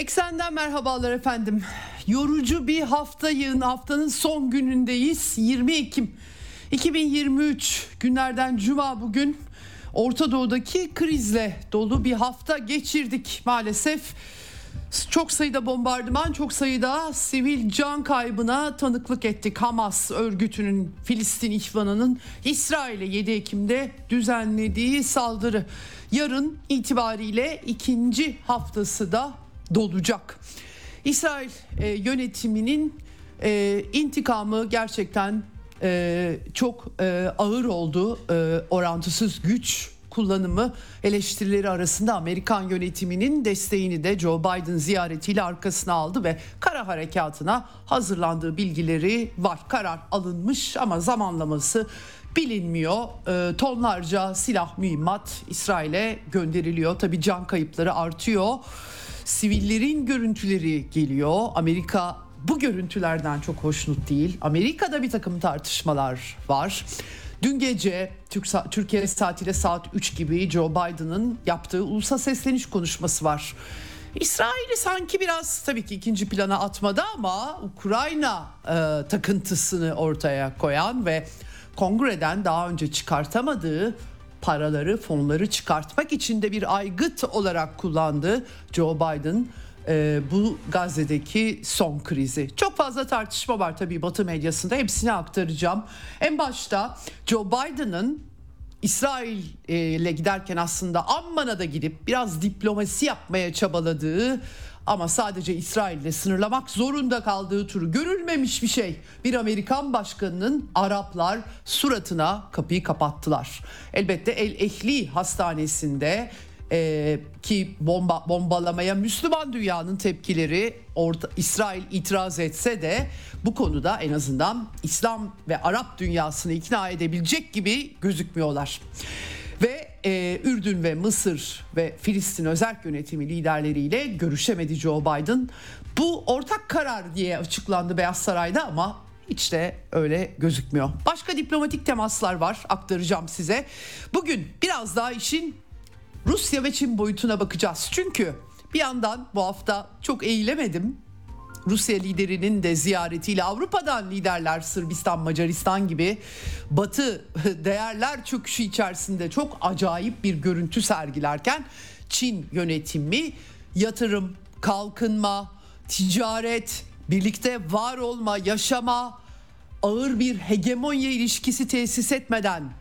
Eksenden merhabalar efendim. Yorucu bir hafta yığın haftanın son günündeyiz. 20 Ekim 2023 günlerden cuma bugün Orta Doğu'daki krizle dolu bir hafta geçirdik maalesef. Çok sayıda bombardıman, çok sayıda sivil can kaybına tanıklık ettik. Hamas örgütünün Filistin ihvanının İsrail'e 7 Ekim'de düzenlediği saldırı. Yarın itibariyle ikinci haftası da dolacak. İsrail e, yönetiminin e, intikamı gerçekten e, çok e, ağır oldu. E, orantısız güç kullanımı eleştirileri arasında Amerikan yönetiminin desteğini de Joe Biden ziyaretiyle arkasına aldı ve kara harekatına hazırlandığı bilgileri var. Karar alınmış ama zamanlaması bilinmiyor. E, tonlarca silah mühimmat İsrail'e gönderiliyor. Tabi can kayıpları artıyor. Sivillerin görüntüleri geliyor. Amerika bu görüntülerden çok hoşnut değil. Amerika'da bir takım tartışmalar var. Dün gece Türk Türkiye saatiyle saat 3 gibi Joe Biden'ın yaptığı ulusal sesleniş konuşması var. İsrail'i sanki biraz tabii ki ikinci plana atmadı ama Ukrayna e, takıntısını ortaya koyan ve kongreden daha önce çıkartamadığı paraları, fonları çıkartmak için de bir aygıt olarak kullandı Joe Biden e, bu Gazze'deki son krizi. Çok fazla tartışma var tabii Batı medyasında hepsini aktaracağım. En başta Joe Biden'ın İsrail ile giderken aslında Amman'a da gidip biraz diplomasi yapmaya çabaladığı ama sadece İsrail ile sınırlamak zorunda kaldığı turu görülmemiş bir şey. Bir Amerikan başkanının Araplar suratına kapıyı kapattılar. Elbette El Ehli Hastanesi'nde e, ki bomba bombalamaya Müslüman dünyanın tepkileri orta, İsrail itiraz etse de bu konuda en azından İslam ve Arap dünyasını ikna edebilecek gibi gözükmüyorlar. Ve e, Ürdün ve Mısır ve Filistin özel yönetimi liderleriyle görüşemedi Joe Biden. Bu ortak karar diye açıklandı Beyaz Saray'da ama hiç de öyle gözükmüyor. Başka diplomatik temaslar var aktaracağım size. Bugün biraz daha işin Rusya ve Çin boyutuna bakacağız. Çünkü bir yandan bu hafta çok eğilemedim. Rusya liderinin de ziyaretiyle Avrupa'dan liderler Sırbistan, Macaristan gibi batı değerler çöküşü içerisinde çok acayip bir görüntü sergilerken Çin yönetimi yatırım, kalkınma, ticaret, birlikte var olma, yaşama, ağır bir hegemonya ilişkisi tesis etmeden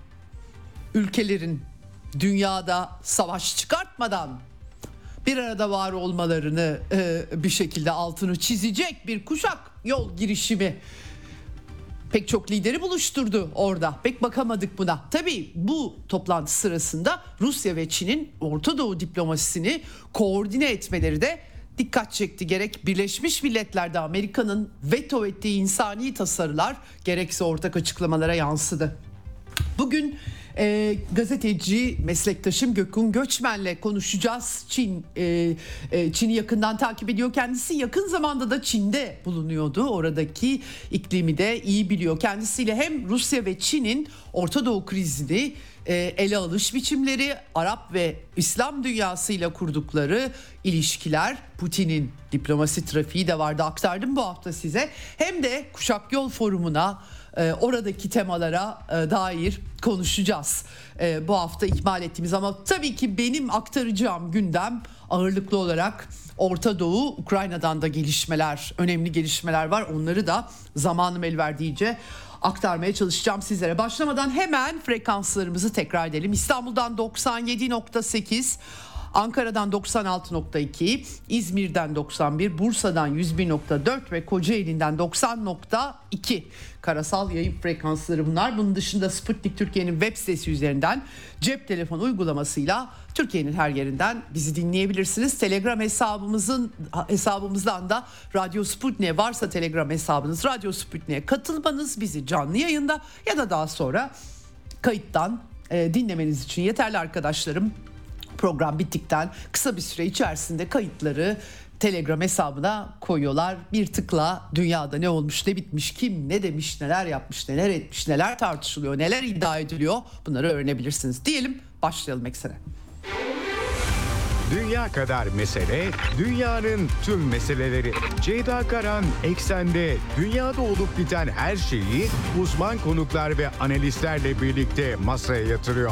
ülkelerin dünyada savaş çıkartmadan bir arada var olmalarını e, bir şekilde altını çizecek bir kuşak yol girişimi pek çok lideri buluşturdu orada. Pek bakamadık buna. Tabii bu toplantı sırasında Rusya ve Çin'in Orta Doğu diplomasisini koordine etmeleri de dikkat çekti. Gerek Birleşmiş Milletler'de Amerika'nın veto ettiği insani tasarılar gerekse ortak açıklamalara yansıdı. Bugün e, gazeteci meslektaşım Gökün Göçmen'le konuşacağız. Çin e, e, Çin'i yakından takip ediyor kendisi. Yakın zamanda da Çin'de bulunuyordu. Oradaki iklimi de iyi biliyor. Kendisiyle hem Rusya ve Çin'in Orta Doğu krizini e, ele alış biçimleri, Arap ve İslam dünyasıyla kurdukları ilişkiler, Putin'in diplomasi trafiği de vardı aktardım bu hafta size. Hem de Kuşak Yol Forumu'na e, oradaki temalara e, dair konuşacağız. E, bu hafta ihmal ettiğimiz ama tabii ki benim aktaracağım gündem ağırlıklı olarak Orta Doğu, Ukrayna'dan da gelişmeler, önemli gelişmeler var. Onları da zamanım el verdiğince aktarmaya çalışacağım sizlere. Başlamadan hemen frekanslarımızı tekrar edelim. İstanbul'dan 97.8, Ankara'dan 96.2, İzmir'den 91, Bursa'dan 101.4 ve Kocaeli'nden 90.2 karasal yayın frekansları bunlar. Bunun dışında Sputnik Türkiye'nin web sitesi üzerinden cep telefon uygulamasıyla Türkiye'nin her yerinden bizi dinleyebilirsiniz. Telegram hesabımızın hesabımızdan da Radyo Sputnik'e varsa Telegram hesabınız Radyo Sputnik'e katılmanız bizi canlı yayında ya da daha sonra kayıttan e, dinlemeniz için yeterli arkadaşlarım. Program bittikten kısa bir süre içerisinde kayıtları Telegram hesabına koyuyorlar. Bir tıkla dünyada ne olmuş ne bitmiş kim ne demiş neler yapmış neler etmiş neler tartışılıyor neler iddia ediliyor bunları öğrenebilirsiniz. Diyelim başlayalım eksene. Dünya kadar mesele, dünyanın tüm meseleleri. Ceyda Karan Eksen'de dünyada olup biten her şeyi uzman konuklar ve analistlerle birlikte masaya yatırıyor.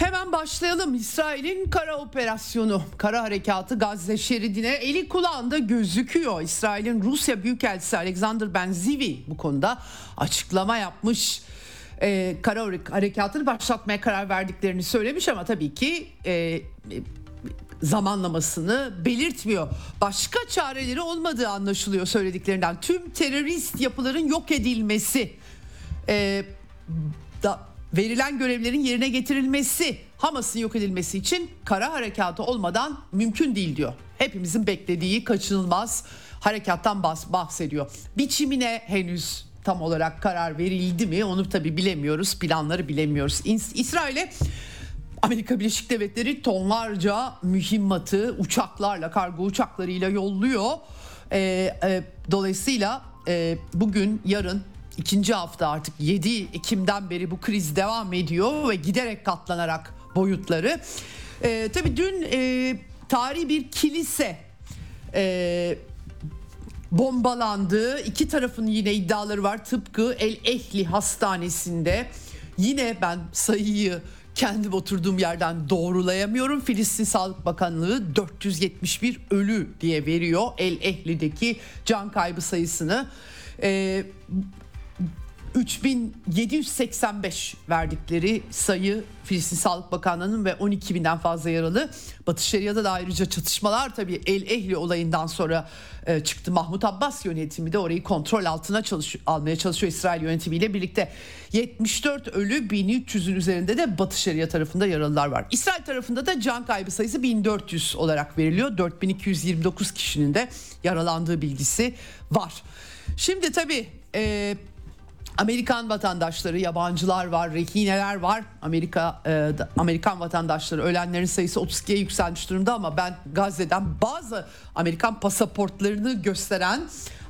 Hemen başlayalım. İsrail'in kara operasyonu, kara harekatı Gazze şeridine eli kulağında gözüküyor. İsrail'in Rusya Büyükelçisi Alexander Benzivi bu konuda açıklama yapmış. Ee, kara harekatını başlatmaya karar verdiklerini söylemiş ama tabii ki e, zamanlamasını belirtmiyor. Başka çareleri olmadığı anlaşılıyor söylediklerinden. Tüm terörist yapıların yok edilmesi, e, da, verilen görevlerin yerine getirilmesi, Hamas'ın yok edilmesi için kara harekatı olmadan mümkün değil diyor. Hepimizin beklediği kaçınılmaz harekattan bahsediyor. Biçimine henüz tam olarak karar verildi mi onu tabi bilemiyoruz. Planları bilemiyoruz. İsrail'e Amerika Birleşik Devletleri tonlarca mühimmatı uçaklarla, kargo uçaklarıyla yolluyor. Ee, e, dolayısıyla e, bugün, yarın ikinci hafta artık 7 Ekim'den beri bu kriz devam ediyor ve giderek katlanarak boyutları. Ee, tabii dün e, tarihi bir kilise e, bombalandı. İki tarafın yine iddiaları var. Tıpkı El Ehli Hastanesi'nde. Yine ben sayıyı kendim oturduğum yerden doğrulayamıyorum. Filistin Sağlık Bakanlığı 471 ölü diye veriyor El Ehli'deki can kaybı sayısını. Ee, 3785 verdikleri sayı Filistin Sağlık Bakanlığı'nın ve 12 binden fazla yaralı. Batı Şeria'da da ayrıca çatışmalar tabii El Ehli olayından sonra e, çıktı. Mahmut Abbas yönetimi de orayı kontrol altına çalış almaya çalışıyor İsrail yönetimiyle birlikte. 74 ölü 1300'ün üzerinde de Batı Şeria tarafında yaralılar var. İsrail tarafında da can kaybı sayısı 1400 olarak veriliyor. 4229 kişinin de yaralandığı bilgisi var. Şimdi tabii e, Amerikan vatandaşları, yabancılar var, rehineler var. Amerika e, Amerikan vatandaşları ölenlerin sayısı 32'ye yükselmiş durumda ama ben Gazze'den bazı Amerikan pasaportlarını gösteren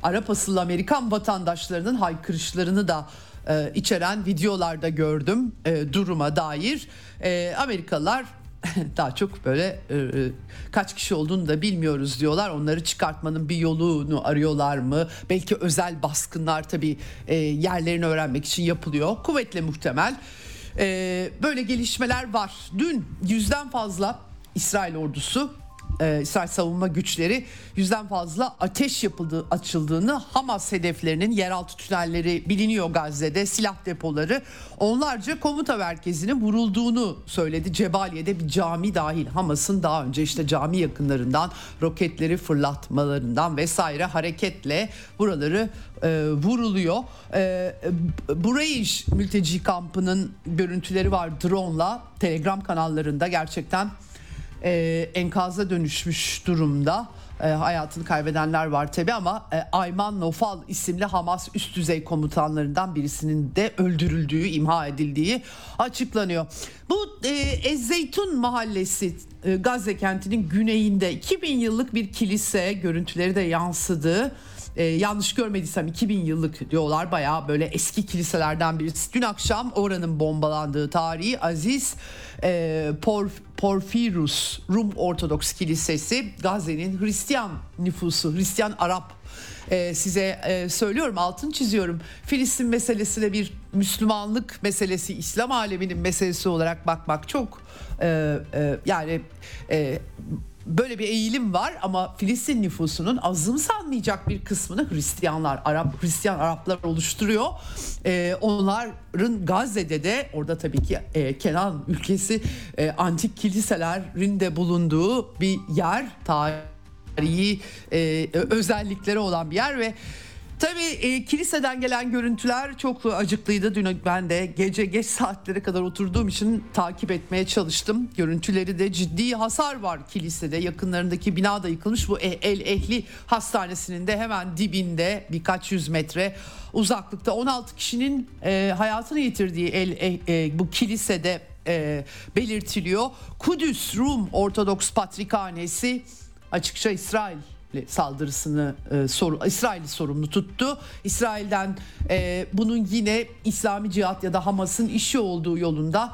Arap asıllı Amerikan vatandaşlarının haykırışlarını da e, içeren videolarda gördüm e, duruma dair. E, Amerikalılar daha çok böyle e, e, kaç kişi olduğunu da bilmiyoruz diyorlar. Onları çıkartmanın bir yolunu arıyorlar mı? Belki özel baskınlar tabii e, yerlerini öğrenmek için yapılıyor. Kuvvetle muhtemel. E, böyle gelişmeler var. Dün yüzden fazla İsrail ordusu e, İsrail savunma güçleri yüzden fazla ateş yapıldığı açıldığını Hamas hedeflerinin yeraltı tünelleri biliniyor Gazze'de silah depoları onlarca komuta merkezinin vurulduğunu söyledi. Cebaliye'de bir cami dahil Hamas'ın daha önce işte cami yakınlarından roketleri fırlatmalarından vesaire hareketle buraları e, vuruluyor. E, burayı mülteci kampının görüntüleri var drone'la Telegram kanallarında gerçekten e, enkaza dönüşmüş durumda. E, hayatını kaybedenler var tabi ama e, Ayman Nofal isimli Hamas üst düzey komutanlarından birisinin de öldürüldüğü, imha edildiği açıklanıyor. Bu e, Ezzeytun mahallesi e, Gazze kentinin güneyinde 2000 yıllık bir kilise görüntüleri de yansıdı e, yanlış görmediysem 2000 yıllık diyorlar bayağı böyle eski kiliselerden birisi. Dün akşam oranın bombalandığı tarihi Aziz e, Porf, Porfirus Rum Ortodoks Kilisesi Gazze'nin Hristiyan nüfusu Hristiyan Arap Ee, size e, söylüyorum altın çiziyorum. Filistin meselesine bir Müslümanlık meselesi, İslam aleminin meselesi olarak bakmak çok e, e, yani e, böyle bir eğilim var ama Filistin nüfusunun azımsanmayacak bir kısmını Hristiyanlar, Arap Hristiyan Araplar oluşturuyor. Ee, onların Gazze'de de orada tabii ki e, Kenan ülkesi e, antik kiliselerin de bulunduğu bir yer tarihi e, özellikleri olan bir yer ve Tabii e, kiliseden gelen görüntüler çok acıklıydı. Dün ben de gece geç saatlere kadar oturduğum için takip etmeye çalıştım. Görüntüleri de ciddi hasar var kilisede. Yakınlarındaki bina da yıkılmış. Bu El Ehli Hastanesi'nin de hemen dibinde birkaç yüz metre uzaklıkta 16 kişinin e, hayatını yitirdiği El e, e, bu kilisede e, belirtiliyor. Kudüs Rum Ortodoks Patrikhanesi açıkça İsrail saldırısını e, sor, İsrail'i sorumlu tuttu. İsrail'den e, bunun yine İslami Cihat ya da Hamas'ın işi olduğu yolunda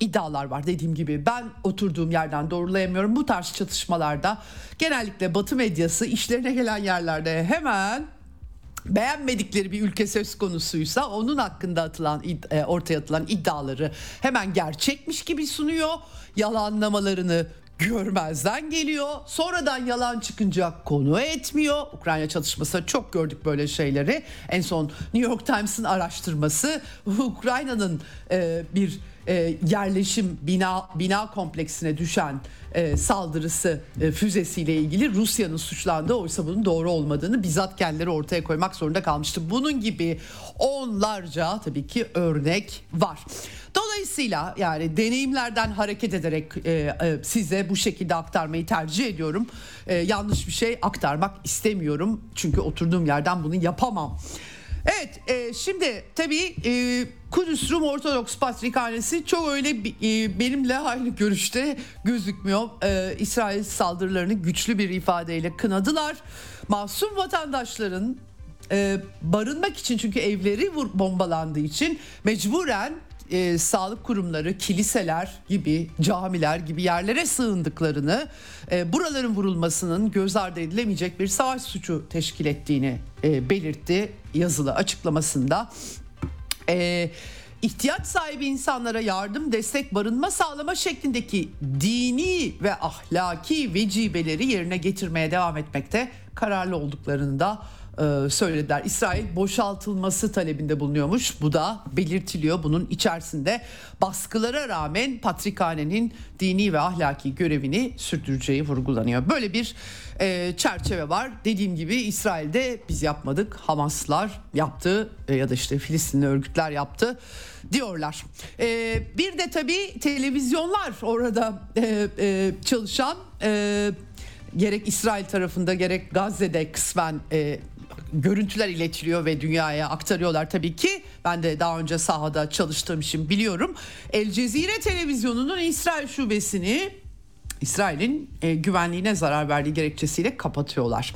iddialar var. Dediğim gibi ben oturduğum yerden doğrulayamıyorum. Bu tarz çatışmalarda genellikle Batı medyası işlerine gelen yerlerde hemen beğenmedikleri bir ülke söz konusuysa onun hakkında atılan e, ortaya atılan iddiaları hemen gerçekmiş gibi sunuyor. Yalanlamalarını görmezden geliyor. Sonradan yalan çıkınca konu etmiyor. Ukrayna çatışması çok gördük böyle şeyleri. En son New York Times'ın araştırması Ukrayna'nın e, bir e, yerleşim bina bina kompleksine düşen e, saldırısı e, füzesiyle ilgili Rusya'nın suçlandığı oysa bunun doğru olmadığını bizzat kendileri ortaya koymak zorunda kalmıştı. Bunun gibi onlarca tabii ki örnek var. Dolayısıyla yani deneyimlerden hareket ederek e, e, size bu şekilde aktarmayı tercih ediyorum. E, yanlış bir şey aktarmak istemiyorum. Çünkü oturduğum yerden bunu yapamam. Evet e, şimdi tabii e, Kudüs Rum Ortodoks Patrikhanesi çok öyle e, benimle aynı görüşte gözükmüyor. E, İsrail saldırılarını güçlü bir ifadeyle kınadılar. Masum vatandaşların e, barınmak için çünkü evleri vur, bombalandığı için mecburen e, sağlık kurumları, kiliseler gibi, camiler gibi yerlere sığındıklarını, e, buraların vurulmasının göz ardı edilemeyecek bir savaş suçu teşkil ettiğini e, belirtti yazılı açıklamasında. E, ihtiyaç sahibi insanlara yardım, destek, barınma sağlama şeklindeki dini ve ahlaki vecibeleri yerine getirmeye devam etmekte kararlı olduklarını da e, söylediler. İsrail boşaltılması talebinde bulunuyormuş. Bu da belirtiliyor bunun içerisinde. Baskılara rağmen Patrikhane'nin dini ve ahlaki görevini sürdüreceği vurgulanıyor. Böyle bir e, çerçeve var. Dediğim gibi İsrail'de biz yapmadık. Hamaslar yaptı e, ya da işte Filistinli örgütler yaptı diyorlar. E, bir de tabii televizyonlar orada e, e, çalışan e, gerek İsrail tarafında gerek Gazze'de kısmen e, görüntüler iletiliyor ve dünyaya aktarıyorlar tabii ki. Ben de daha önce sahada çalıştığım için biliyorum. El Cezire televizyonunun İsrail şubesini İsrail'in e, güvenliğine zarar verdiği gerekçesiyle kapatıyorlar.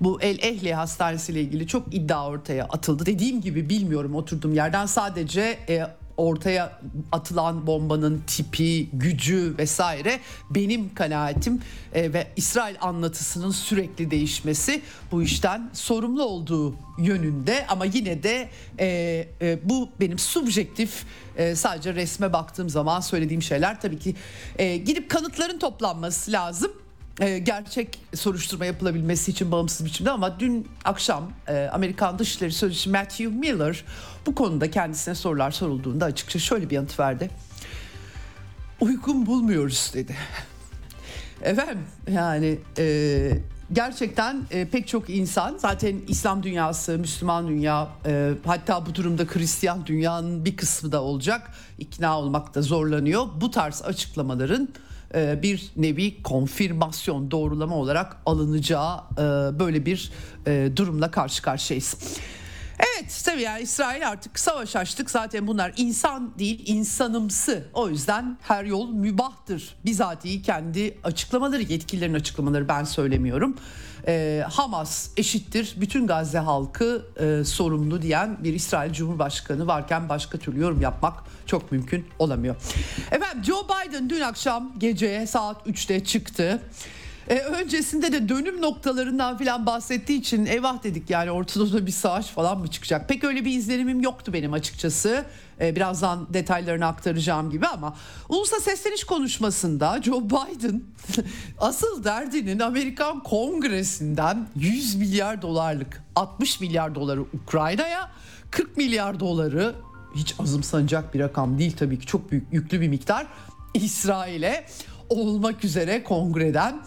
Bu El Ehli Hastanesi ile ilgili çok iddia ortaya atıldı. Dediğim gibi bilmiyorum oturduğum yerden sadece e, ortaya atılan bombanın tipi, gücü vesaire benim kanaatim e, ve İsrail anlatısının sürekli değişmesi bu işten sorumlu olduğu yönünde. Ama yine de e, e, bu benim subjektif e, sadece resme baktığım zaman söylediğim şeyler tabii ki. E, gidip kanıtların toplanması lazım gerçek soruşturma yapılabilmesi için bağımsız biçimde ama dün akşam e, Amerikan Dışişleri Sözcüsü Matthew Miller bu konuda kendisine sorular sorulduğunda açıkça şöyle bir yanıt verdi. Uygun bulmuyoruz dedi. Efendim yani e, gerçekten e, pek çok insan zaten İslam dünyası, Müslüman dünya e, hatta bu durumda Hristiyan dünyanın bir kısmı da olacak ikna olmakta zorlanıyor. Bu tarz açıklamaların bir nevi konfirmasyon doğrulama olarak alınacağı e, böyle bir e, durumla karşı karşıyayız. Evet tabii yani İsrail artık savaş açtık zaten bunlar insan değil insanımsı o yüzden her yol mübahtır bizatihi kendi açıklamaları yetkililerin açıklamaları ben söylemiyorum e, Hamas eşittir bütün Gazze halkı e, sorumlu diyen bir İsrail Cumhurbaşkanı varken başka türlü yorum yapmak çok mümkün olamıyor. Efendim Joe Biden dün akşam gece saat 3'te çıktı. E, öncesinde de dönüm noktalarından falan bahsettiği için eyvah dedik yani ortada bir savaş falan mı çıkacak? Pek öyle bir izlenimim yoktu benim açıkçası. E, birazdan detaylarını aktaracağım gibi ama ulusa sesleniş konuşmasında Joe Biden asıl derdinin Amerikan Kongresi'nden 100 milyar dolarlık 60 milyar doları Ukrayna'ya 40 milyar doları hiç azımsanacak bir rakam değil tabii ki çok büyük yüklü bir miktar İsrail'e olmak üzere kongreden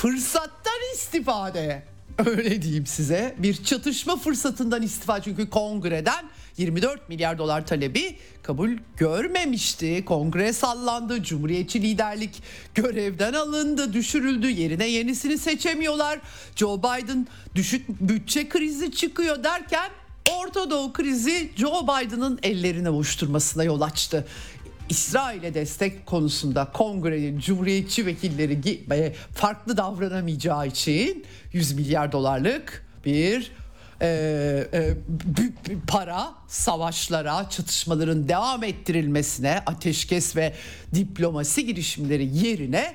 fırsattan istifade öyle diyeyim size bir çatışma fırsatından istifa çünkü kongreden 24 milyar dolar talebi kabul görmemişti. Kongre sallandı, cumhuriyetçi liderlik görevden alındı, düşürüldü. Yerine yenisini seçemiyorlar. Joe Biden düşük bütçe krizi çıkıyor derken Orta Doğu krizi Joe Biden'ın ellerini ovuşturmasına yol açtı. İsrail'e destek konusunda kongrenin cumhuriyetçi vekilleri farklı davranamayacağı için 100 milyar dolarlık bir e, e, para savaşlara, çatışmaların devam ettirilmesine, ateşkes ve diplomasi girişimleri yerine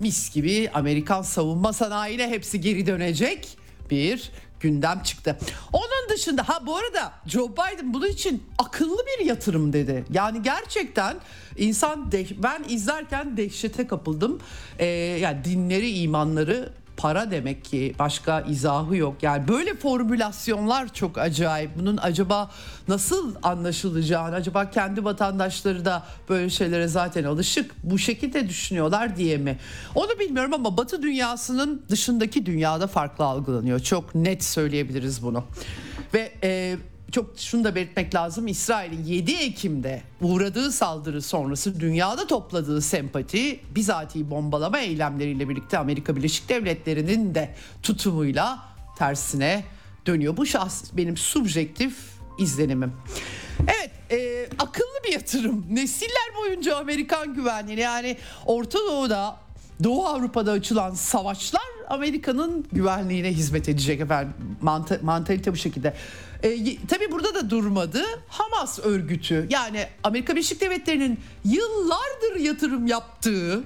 mis gibi Amerikan savunma sanayine hepsi geri dönecek bir gündem çıktı. Onun dışında ha bu arada Joe Biden bunun için akıllı bir yatırım dedi. Yani gerçekten insan de, ben izlerken dehşete kapıldım. Ee, yani dinleri, imanları para demek ki başka izahı yok. Yani böyle formülasyonlar çok acayip. Bunun acaba nasıl anlaşılacağını, acaba kendi vatandaşları da böyle şeylere zaten alışık bu şekilde düşünüyorlar diye mi? Onu bilmiyorum ama Batı dünyasının dışındaki dünyada farklı algılanıyor. Çok net söyleyebiliriz bunu. Ve e, çok şunu da belirtmek lazım. İsrail'in 7 Ekim'de uğradığı saldırı sonrası dünyada topladığı sempati bizatihi bombalama eylemleriyle birlikte Amerika Birleşik Devletleri'nin de tutumuyla tersine dönüyor. Bu şahs benim subjektif izlenimim. Evet e, akıllı bir yatırım. Nesiller boyunca Amerikan güvenliğini yani Orta Doğu'da Doğu Avrupa'da açılan savaşlar Amerika'nın güvenliğine hizmet edecek efendim. Mant- mantalite bu şekilde. E, tabii burada da durmadı. Hamas örgütü yani Amerika Birleşik Devletleri'nin yıllardır yatırım yaptığı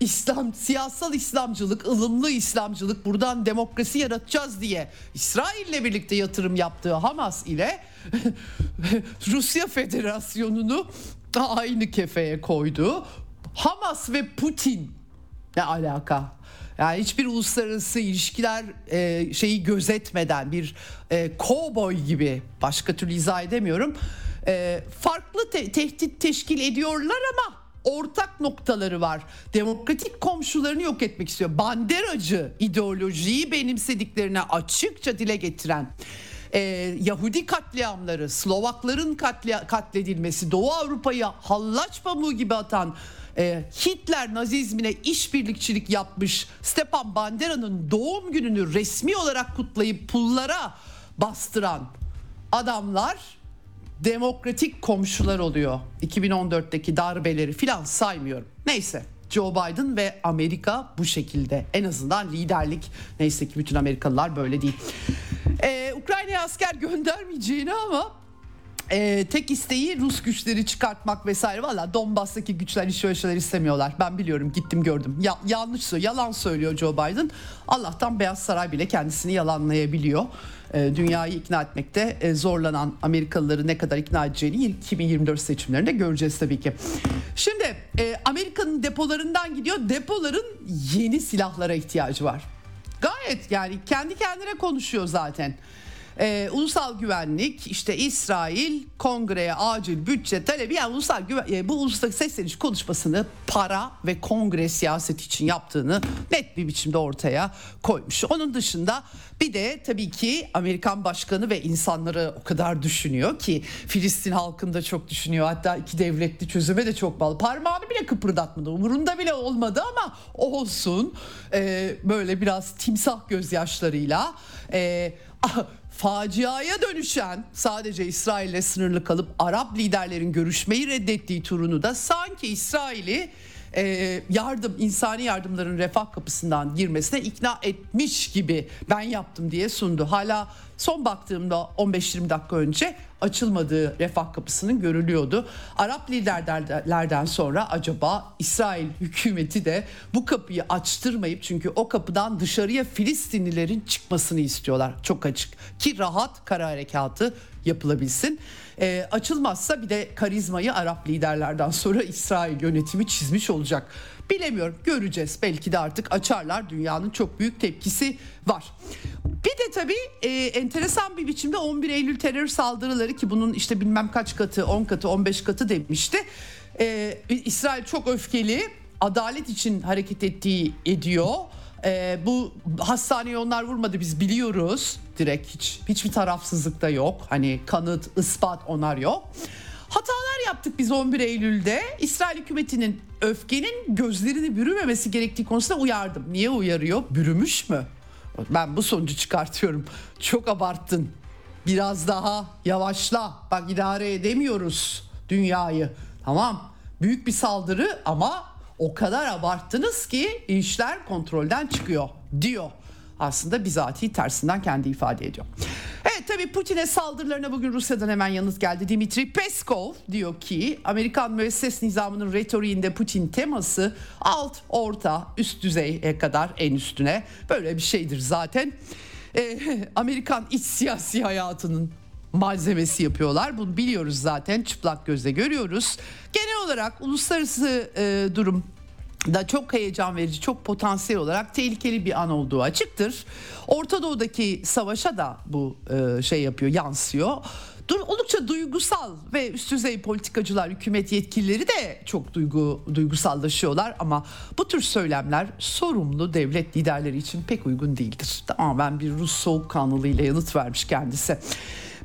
İslam, siyasal İslamcılık, ılımlı İslamcılık buradan demokrasi yaratacağız diye İsrail'le birlikte yatırım yaptığı Hamas ile Rusya Federasyonu'nu aynı kefeye koydu. Hamas ve Putin ne alaka? Yani hiçbir uluslararası ilişkiler e, şeyi gözetmeden bir e, cowboy gibi başka türlü izah edemiyorum. E, farklı te- tehdit teşkil ediyorlar ama ortak noktaları var. Demokratik komşularını yok etmek istiyor. Banderacı ideolojiyi benimsediklerine açıkça dile getiren e, Yahudi katliamları, Slovakların katli, katledilmesi, Doğu Avrupa'yı hallaç pamuğu gibi atan e, Hitler nazizmine işbirlikçilik yapmış Stepan Bandera'nın doğum gününü resmi olarak kutlayıp pullara bastıran adamlar demokratik komşular oluyor. 2014'teki darbeleri filan saymıyorum. Neyse Joe Biden ve Amerika bu şekilde en azından liderlik neyse ki bütün Amerikalılar böyle değil. Ee, Ukrayna'ya asker göndermeyeceğini ama e, tek isteği Rus güçleri çıkartmak vesaire. Valla Donbass'taki güçler hiç öyle şeyler istemiyorlar. Ben biliyorum gittim gördüm. Ya, yanlış söylüyor, yalan söylüyor Joe Biden. Allah'tan Beyaz Saray bile kendisini yalanlayabiliyor. E, dünyayı ikna etmekte e, zorlanan Amerikalıları ne kadar ikna edeceğini 2024 seçimlerinde göreceğiz tabii ki. Şimdi e, Amerika'nın depolarından gidiyor. Depoların yeni silahlara ihtiyacı var. Gayet yani kendi kendine konuşuyor zaten. Ee, ulusal güvenlik işte İsrail kongreye acil bütçe talebi yani ulusal güven, e, bu ulusal sesleniş konuşmasını para ve kongre siyaset için yaptığını net bir biçimde ortaya koymuş. Onun dışında bir de tabii ki Amerikan başkanı ve insanları o kadar düşünüyor ki Filistin halkında çok düşünüyor. Hatta iki devletli çözüme de çok bağlı. Parmağını bile kıpırdatmadı. Umurunda bile olmadı ama olsun. Ee, böyle biraz timsah gözyaşlarıyla. Ee, faciaya dönüşen sadece İsrail'le sınırlı kalıp Arap liderlerin görüşmeyi reddettiği turunu da sanki İsrail'i e, yardım insani yardımların refah kapısından girmesine ikna etmiş gibi ben yaptım diye sundu. Hala son baktığımda 15-20 dakika önce açılmadığı refah kapısının görülüyordu. Arap liderlerden sonra acaba İsrail hükümeti de bu kapıyı açtırmayıp çünkü o kapıdan dışarıya Filistinlilerin çıkmasını istiyorlar. Çok açık ki rahat kara harekatı yapılabilsin. E, açılmazsa bir de karizmayı Arap liderlerden sonra İsrail yönetimi çizmiş olacak. Bilemiyorum göreceğiz belki de artık açarlar dünyanın çok büyük tepkisi var. Bir de tabii e, enteresan bir biçimde 11 Eylül terör saldırıları ki bunun işte bilmem kaç katı 10 katı 15 katı demişti. E, İsrail çok öfkeli adalet için hareket ettiği ediyor. E, bu hastaneye onlar vurmadı biz biliyoruz direkt hiç hiçbir tarafsızlık da yok. Hani kanıt, ispat onlar yok. Hatalar yaptık biz 11 Eylül'de. İsrail hükümetinin öfkenin gözlerini bürümemesi gerektiği konusunda uyardım. Niye uyarıyor? Bürümüş mü? Ben bu sonucu çıkartıyorum. Çok abarttın. Biraz daha yavaşla. Bak idare edemiyoruz dünyayı. Tamam. Büyük bir saldırı ama o kadar abarttınız ki işler kontrolden çıkıyor diyor. Aslında bizatihi tersinden kendi ifade ediyor. Evet tabii Putin'e saldırılarına bugün Rusya'dan hemen yanıt geldi. Dimitri Peskov diyor ki Amerikan müesses nizamının retoriğinde Putin teması alt, orta, üst düzeye kadar en üstüne böyle bir şeydir zaten. Ee, Amerikan iç siyasi hayatının malzemesi yapıyorlar. Bunu biliyoruz zaten çıplak gözle görüyoruz. Genel olarak uluslararası e, durum da çok heyecan verici, çok potansiyel olarak tehlikeli bir an olduğu açıktır. Orta Doğu'daki savaşa da bu e, şey yapıyor, yansıyor. Dur, oldukça duygusal ve üst düzey politikacılar, hükümet yetkilileri de çok duygu duygusallaşıyorlar ama bu tür söylemler sorumlu devlet liderleri için pek uygun değildir. Tamamen bir Rus soğukkanlılığıyla yanıt vermiş kendisi.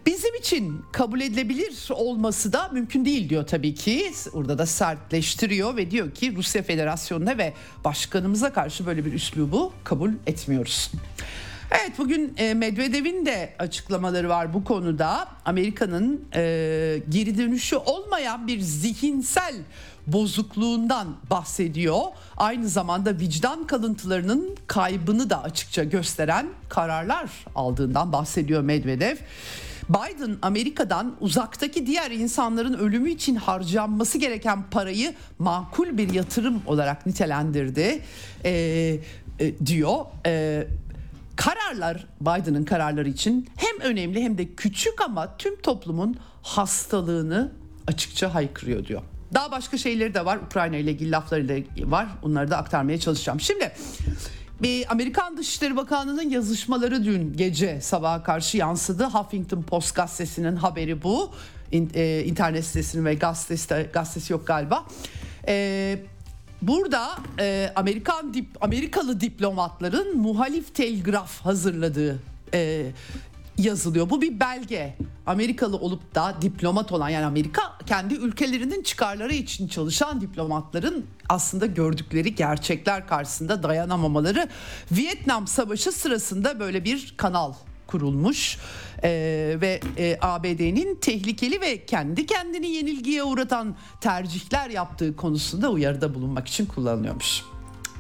Bizim için kabul edilebilir olması da mümkün değil diyor tabii ki. Orada da sertleştiriyor ve diyor ki Rusya Federasyonu'na ve başkanımıza karşı böyle bir üslubu kabul etmiyoruz. Evet bugün e, Medvedev'in de açıklamaları var bu konuda. Amerika'nın e, geri dönüşü olmayan bir zihinsel bozukluğundan bahsediyor. Aynı zamanda vicdan kalıntılarının kaybını da açıkça gösteren kararlar aldığından bahsediyor Medvedev. Biden Amerika'dan uzaktaki diğer insanların ölümü için harcanması gereken parayı makul bir yatırım olarak nitelendirdi e, e, diyor. E, kararlar Biden'ın kararları için hem önemli hem de küçük ama tüm toplumun hastalığını açıkça haykırıyor diyor. Daha başka şeyleri de var. Ukrayna ile ilgili lafları da var. Onları da aktarmaya çalışacağım. Şimdi bir Amerikan Dışişleri Bakanlığı'nın yazışmaları dün gece sabaha karşı yansıdı. Huffington Post gazetesinin haberi bu. E, internet sitesinin ve gazetesi, gazetesi yok galiba. E, burada e, Amerikan dip, Amerikalı diplomatların muhalif telgraf hazırladığı yazılıyor. Bu bir belge. Amerikalı olup da diplomat olan yani Amerika kendi ülkelerinin çıkarları için çalışan diplomatların aslında gördükleri gerçekler karşısında dayanamamaları Vietnam Savaşı sırasında böyle bir kanal kurulmuş ee, ve e, ABD'nin tehlikeli ve kendi kendini yenilgiye uğratan tercihler yaptığı konusunda uyarıda bulunmak için kullanılıyormuş.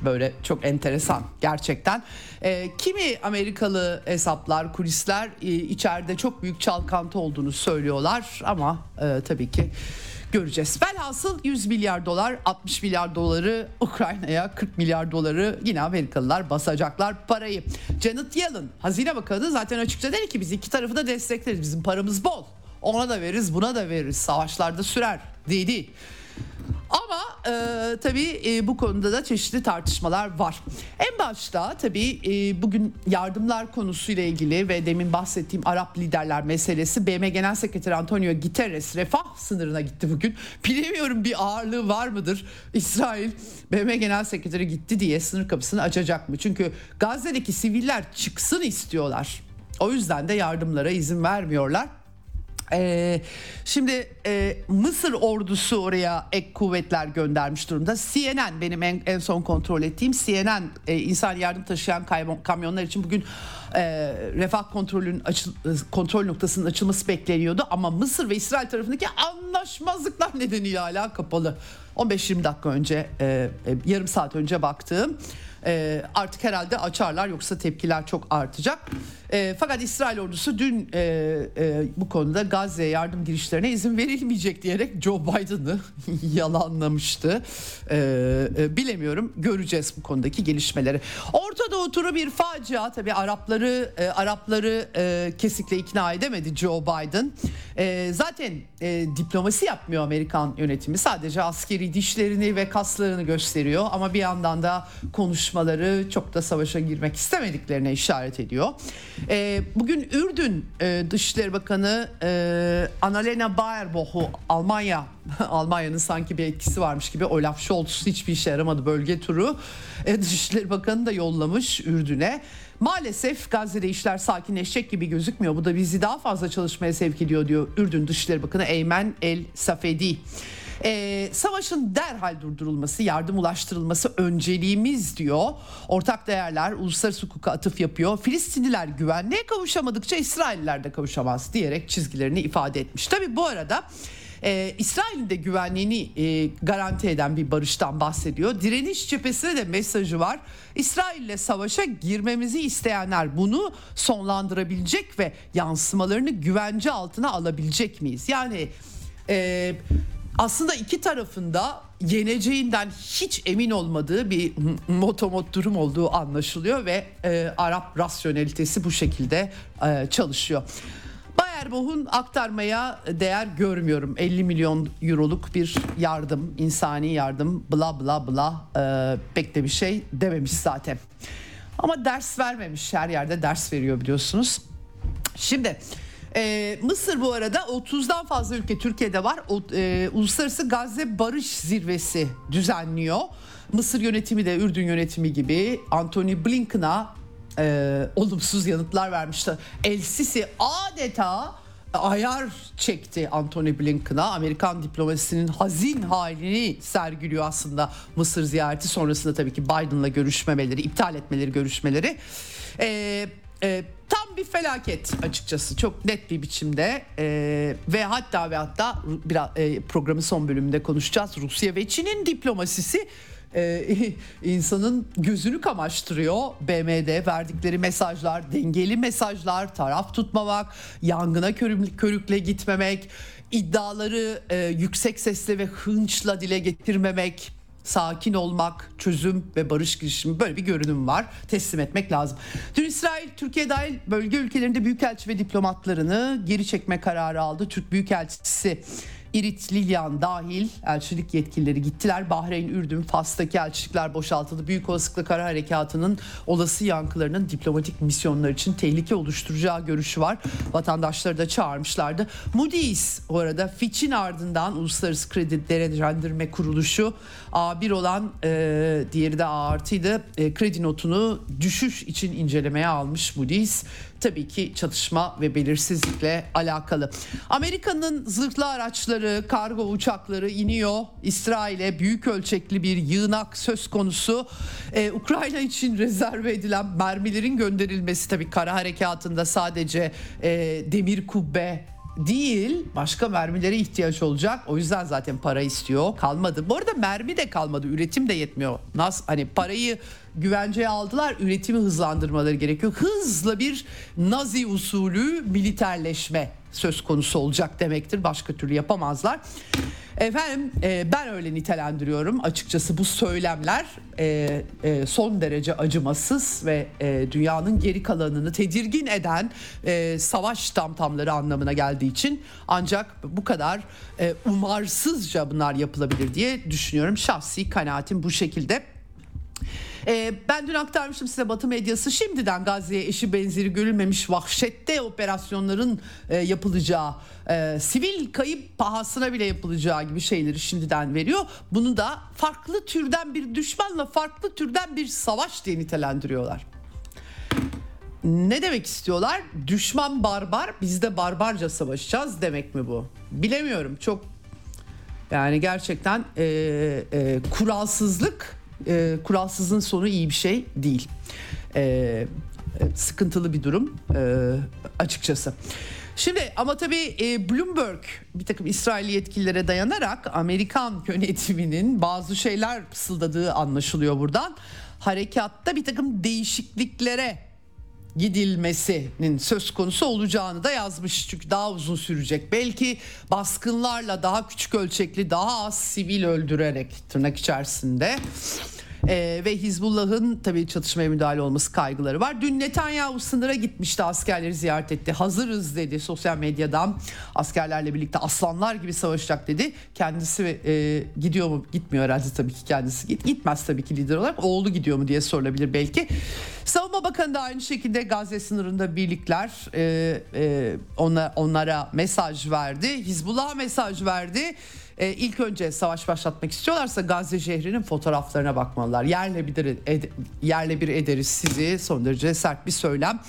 Böyle çok enteresan gerçekten. E, kimi Amerikalı hesaplar, kulisler e, içeride çok büyük çalkantı olduğunu söylüyorlar ama e, tabii ki göreceğiz. Velhasıl 100 milyar dolar, 60 milyar doları Ukrayna'ya, 40 milyar doları yine Amerikalılar basacaklar parayı. Janet Yellen, Hazine Bakanı zaten açıkça dedi ki biz iki tarafı da destekleriz. Bizim paramız bol. Ona da veririz, buna da veririz. Savaşlarda sürer dedi. Ama e, tabii e, bu konuda da çeşitli tartışmalar var. En başta tabii e, bugün yardımlar konusuyla ilgili ve demin bahsettiğim Arap liderler meselesi BM Genel Sekreteri Antonio Guterres refah sınırına gitti bugün. Bilemiyorum bir ağırlığı var mıdır? İsrail BM Genel Sekreteri gitti diye sınır kapısını açacak mı? Çünkü Gazze'deki siviller çıksın istiyorlar. O yüzden de yardımlara izin vermiyorlar. Ee, şimdi e, Mısır ordusu oraya ek kuvvetler göndermiş durumda. CNN benim en, en son kontrol ettiğim CNN e, insan yardım taşıyan kamyonlar için bugün e, refah kontrolün açıl, e, kontrol noktasının açılması bekleniyordu ama Mısır ve İsrail tarafındaki anlaşmazlıklar nedeniyle hala kapalı. 15-20 dakika önce e, e, yarım saat önce baktığım E, artık herhalde açarlar yoksa tepkiler çok artacak. E, fakat İsrail ordusu dün e, e, bu konuda Gazze'ye yardım girişlerine izin verilmeyecek diyerek Joe Biden'ı yalanlamıştı. E, e, bilemiyorum göreceğiz bu konudaki gelişmeleri. Orta Doğu turu bir facia tabi Arapları Arapları e, kesinlikle ikna edemedi Joe Biden. Zaten diplomasi yapmıyor Amerikan yönetimi sadece askeri dişlerini ve kaslarını gösteriyor ama bir yandan da konuşmaları çok da savaşa girmek istemediklerine işaret ediyor. E, bugün Ürdün e, Dışişleri Bakanı e, Annalena Baerbock'u Almanya Almanya'nın sanki bir etkisi varmış gibi Olaf Scholz hiçbir işe yaramadı bölge turu. E, Dışişleri Bakanı da yollamış Ürdün'e. Maalesef Gazze'de işler sakinleşecek gibi gözükmüyor. Bu da bizi daha fazla çalışmaya sevk ediyor diyor Ürdün Dışişleri Bakanı Eymen El Safedi. Ee, savaşın derhal durdurulması, yardım ulaştırılması önceliğimiz diyor. Ortak değerler uluslararası hukuka atıf yapıyor. Filistinliler güvenliğe kavuşamadıkça İsrailler de kavuşamaz diyerek çizgilerini ifade etmiş. Tabi bu arada e, İsrail'in de güvenliğini e, garanti eden bir barıştan bahsediyor. Direniş cephesine de mesajı var. İsrail'le savaşa girmemizi isteyenler bunu sonlandırabilecek ve yansımalarını güvence altına alabilecek miyiz? Yani e, aslında iki tarafında yeneceğinden hiç emin olmadığı bir motomot durum olduğu anlaşılıyor ve e, Arap rasyonelitesi bu şekilde e, çalışıyor. Bayerbach'un aktarmaya değer görmüyorum. 50 milyon euroluk bir yardım, insani yardım, bla bla bla e, pek de bir şey dememiş zaten. Ama ders vermemiş, her yerde ders veriyor biliyorsunuz. Şimdi ee, Mısır bu arada 30'dan fazla ülke Türkiye'de var. O, e, Uluslararası Gazze Barış Zirvesi düzenliyor. Mısır yönetimi de Ürdün yönetimi gibi Anthony Blinken'a e, olumsuz yanıtlar vermişti. El Sisi adeta ayar çekti Anthony Blinken'a. Amerikan diplomasisinin hazin halini sergiliyor aslında Mısır ziyareti sonrasında tabii ki Biden'la görüşmemeleri, iptal etmeleri görüşmeleri. Eee e, tam bir felaket açıkçası. Çok net bir biçimde. E, ve hatta ve hatta biraz e, programın son bölümünde konuşacağız. Rusya ve Çin'in diplomasisi e, insanın gözünü kamaştırıyor. BM'de verdikleri mesajlar, dengeli mesajlar, taraf tutmamak, yangına körükle gitmemek, iddiaları e, yüksek sesle ve hınçla dile getirmemek sakin olmak, çözüm ve barış girişimi böyle bir görünüm var. Teslim etmek lazım. Dün İsrail Türkiye dahil bölge ülkelerinde büyükelçi ve diplomatlarını geri çekme kararı aldı. Türk Büyükelçisi İrit Lilyan dahil elçilik yetkilileri gittiler. Bahreyn, Ürdün, Fas'taki elçilikler boşaltıldı. Büyük olasılıkla kara harekatının olası yankılarının diplomatik misyonlar için tehlike oluşturacağı görüşü var. Vatandaşları da çağırmışlardı. Moody's bu arada Fitch'in ardından Uluslararası Kredi Derecelendirme Kuruluşu A1 olan e, diğeri de A artıydı. E, kredi notunu düşüş için incelemeye almış Moody's tabii ki çatışma ve belirsizlikle alakalı. Amerika'nın zırhlı araçları, kargo uçakları iniyor. İsrail'e büyük ölçekli bir yığınak söz konusu. Ee, Ukrayna için rezerve edilen mermilerin gönderilmesi tabii kara harekatında sadece e, demir kubbe değil başka mermilere ihtiyaç olacak. O yüzden zaten para istiyor. Kalmadı. Bu arada mermi de kalmadı. Üretim de yetmiyor. Nasıl hani parayı güvenceye aldılar. Üretimi hızlandırmaları gerekiyor. Hızla bir Nazi usulü militerleşme söz konusu olacak demektir. Başka türlü yapamazlar. Efendim e, ben öyle nitelendiriyorum açıkçası bu söylemler e, e, son derece acımasız ve e, dünyanın geri kalanını tedirgin eden e, savaş tamtamları anlamına geldiği için ancak bu kadar e, umarsızca bunlar yapılabilir diye düşünüyorum. Şahsi kanaatim bu şekilde. E, ben dün aktarmıştım size Batı medyası şimdiden Gazze'ye eşi benzeri görülmemiş vahşette operasyonların e, yapılacağı, e, sivil kayıp pahasına bile yapılacağı gibi şeyleri şimdiden veriyor. Bunu da farklı türden bir düşmanla farklı türden bir savaş diye nitelendiriyorlar. Ne demek istiyorlar? Düşman barbar, biz de barbarca savaşacağız demek mi bu? Bilemiyorum. Çok yani gerçekten e, e, kuralsızlık e, kuralsızın sonu iyi bir şey değil. E, sıkıntılı bir durum e, açıkçası. Şimdi ama tabii e, Bloomberg bir takım İsrail yetkililere dayanarak Amerikan yönetiminin bazı şeyler fısıldadığı anlaşılıyor buradan. harekatta bir takım değişikliklere gidilmesinin söz konusu olacağını da yazmış. Çünkü daha uzun sürecek. Belki baskınlarla daha küçük ölçekli, daha az sivil öldürerek tırnak içerisinde ee, ve Hizbullah'ın tabii çatışmaya müdahale olması kaygıları var. Dün Netanyahu sınıra gitmişti askerleri ziyaret etti. Hazırız dedi sosyal medyadan. Askerlerle birlikte aslanlar gibi savaşacak dedi. Kendisi e, gidiyor mu? Gitmiyor herhalde tabii ki kendisi. Git, gitmez tabii ki lider olarak. Oğlu gidiyor mu diye sorulabilir belki. Savunma Bakanı da aynı şekilde Gazze sınırında birlikler e, e, ona, onlara mesaj verdi. Hizbullah'a mesaj verdi e, ilk önce savaş başlatmak istiyorlarsa Gazze şehrinin fotoğraflarına bakmalılar. Yerle bir, ed, yerle bir ederiz sizi son derece sert bir söylem.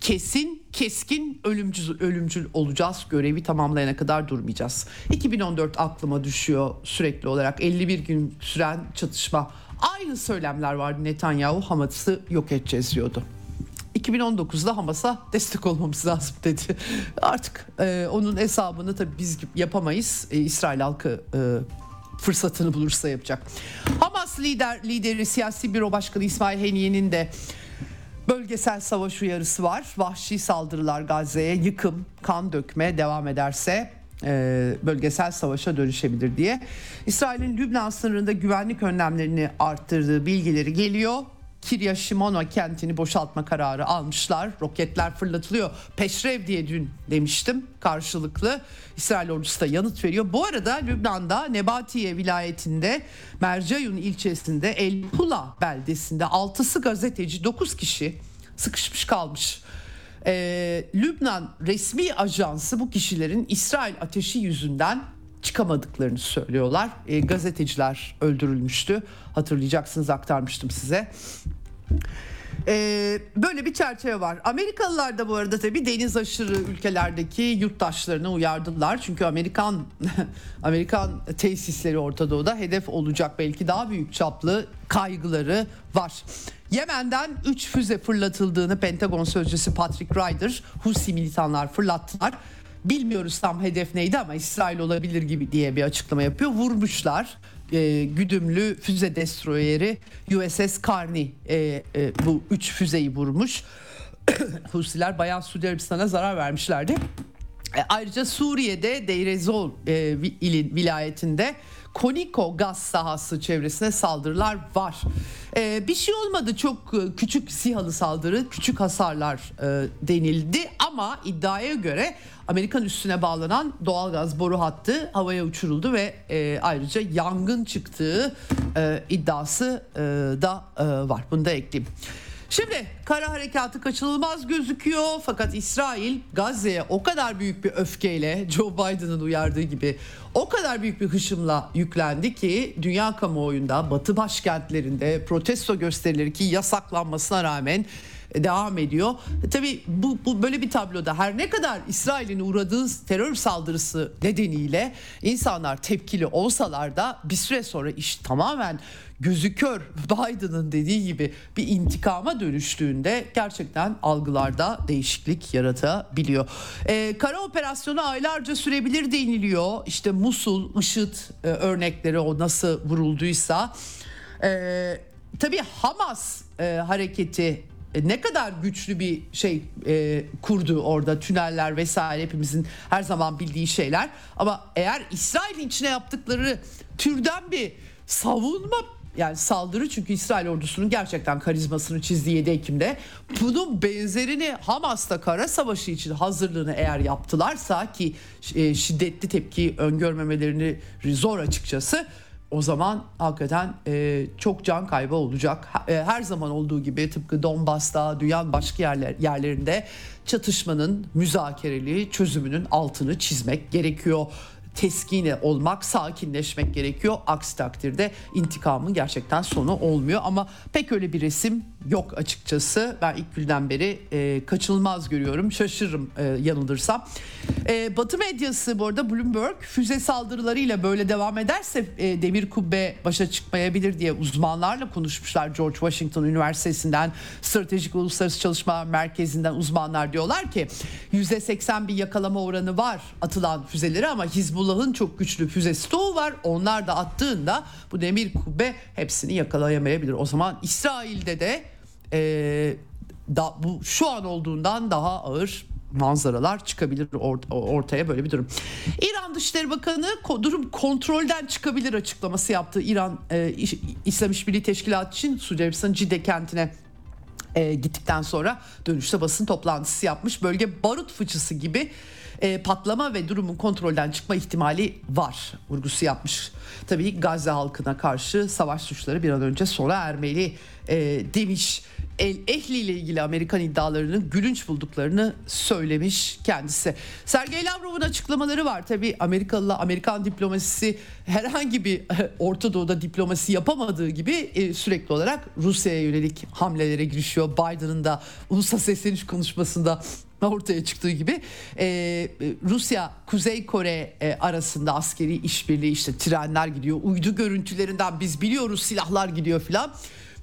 Kesin keskin ölümcül, ölümcül olacağız görevi tamamlayana kadar durmayacağız. 2014 aklıma düşüyor sürekli olarak 51 gün süren çatışma. Aynı söylemler vardı Netanyahu Hamas'ı yok edeceğiz diyordu. 2019'da Hamas'a destek olmamız lazım dedi. Artık e, onun hesabını tabii biz yapamayız. E, İsrail halkı e, fırsatını bulursa yapacak. Hamas lider lideri siyasi büro başkanı İsmail Heniye'nin de bölgesel savaş uyarısı var. Vahşi saldırılar Gazze'ye yıkım, kan dökme devam ederse e, bölgesel savaşa dönüşebilir diye. İsrail'in Lübnan sınırında güvenlik önlemlerini arttırdığı bilgileri geliyor. Kirya Shimono kentini boşaltma kararı almışlar. Roketler fırlatılıyor. Peşrev diye dün demiştim karşılıklı. İsrail ordusu da yanıt veriyor. Bu arada Lübnan'da Nebatiye vilayetinde Mercayun ilçesinde El Pula beldesinde 6'sı gazeteci 9 kişi sıkışmış kalmış. Ee, Lübnan resmi ajansı bu kişilerin İsrail ateşi yüzünden çıkamadıklarını söylüyorlar. E, gazeteciler öldürülmüştü. Hatırlayacaksınız aktarmıştım size. Ee, böyle bir çerçeve var. Amerikalılar da bu arada tabii deniz aşırı ülkelerdeki yurttaşlarını uyardılar. Çünkü Amerikan Amerikan tesisleri Orta Doğu'da hedef olacak belki daha büyük çaplı kaygıları var. Yemen'den 3 füze fırlatıldığını Pentagon sözcüsü Patrick Ryder Husi militanlar fırlattılar. Bilmiyoruz tam hedef neydi ama İsrail olabilir gibi diye bir açıklama yapıyor. Vurmuşlar e, güdümlü füze destroyeri USS Carney e, e, bu üç füzeyi vurmuş. Husiler bayağı Suudi Arabistan'a zarar vermişlerdi. E, ayrıca Suriye'de Deirezol e, ilin vilayetinde Koniko gaz sahası çevresine saldırılar var. Ee, bir şey olmadı çok e, küçük sihalı saldırı, küçük hasarlar e, denildi ama iddiaya göre Amerikan üstüne bağlanan doğalgaz boru hattı havaya uçuruldu ve e, ayrıca yangın çıktığı e, iddiası e, da e, var. Bunu da ekleyeyim. Şimdi kara harekatı kaçınılmaz gözüküyor fakat İsrail Gazze'ye o kadar büyük bir öfkeyle Joe Biden'ın uyardığı gibi o kadar büyük bir hışımla yüklendi ki dünya kamuoyunda batı başkentlerinde protesto gösterileri ki yasaklanmasına rağmen devam ediyor. Tabii bu, bu böyle bir tabloda her ne kadar İsrail'in uğradığı terör saldırısı nedeniyle insanlar tepkili olsalar da bir süre sonra iş tamamen gözü kör Biden'ın dediği gibi bir intikama dönüştüğünde gerçekten algılarda değişiklik yaratabiliyor. Ee, kara operasyonu aylarca sürebilir deniliyor. İşte Musul, IŞİD e, örnekleri o nasıl vurulduysa. Ee, tabii Hamas e, hareketi e, ne kadar güçlü bir şey e, kurdu orada tüneller vesaire hepimizin her zaman bildiği şeyler ama eğer İsrail'in içine yaptıkları türden bir savunma yani saldırı çünkü İsrail ordusunun gerçekten karizmasını çizdiği 7 Ekim'de bunun benzerini Hamas'ta kara savaşı için hazırlığını eğer yaptılarsa ki e, şiddetli tepki öngörmemelerini zor açıkçası o zaman hakikaten e, çok can kaybı olacak. E, her zaman olduğu gibi tıpkı Donbas'ta, dünyanın başka yerler, yerlerinde çatışmanın müzakereli çözümünün altını çizmek gerekiyor teskine olmak, sakinleşmek gerekiyor. Aksi takdirde intikamın gerçekten sonu olmuyor ama pek öyle bir resim yok açıkçası. Ben ilk günden beri e, kaçınılmaz görüyorum. Şaşırırım e, yanılırsam. E, Batı medyası bu arada Bloomberg füze saldırılarıyla böyle devam ederse e, demir kubbe başa çıkmayabilir diye uzmanlarla konuşmuşlar. George Washington Üniversitesi'nden Stratejik Uluslararası Çalışma Merkezi'nden uzmanlar diyorlar ki %80 bir yakalama oranı var atılan füzeleri ama Hizbullah Hizbullah'ın çok güçlü füze stoğu var. Onlar da attığında bu demir kubbe hepsini yakalayamayabilir. O zaman İsrail'de de e, da, bu şu an olduğundan daha ağır manzaralar çıkabilir ortaya böyle bir durum. İran Dışişleri Bakanı durum kontrolden çıkabilir açıklaması yaptı. İran e, İslam İşbirliği Teşkilatı için Suudi Arabistan Cide kentine e, gittikten sonra dönüşte basın toplantısı yapmış. Bölge barut fıçısı gibi e, patlama ve durumun kontrolden çıkma ihtimali var vurgusu yapmış. Tabii Gazze halkına karşı savaş suçları bir an önce sona ermeli e, demiş. El Ehli ile ilgili Amerikan iddialarının gülünç bulduklarını söylemiş kendisi. Sergey Lavrov'un açıklamaları var. Tabi Amerikalı Amerikan diplomasisi herhangi bir Orta Doğu'da diplomasi yapamadığı gibi e, sürekli olarak Rusya'ya yönelik hamlelere girişiyor. Biden'ın da ulusal sesleniş konuşmasında ortaya çıktığı gibi e, Rusya Kuzey Kore e, arasında askeri işbirliği işte trenler gidiyor uydu görüntülerinden biz biliyoruz silahlar gidiyor filan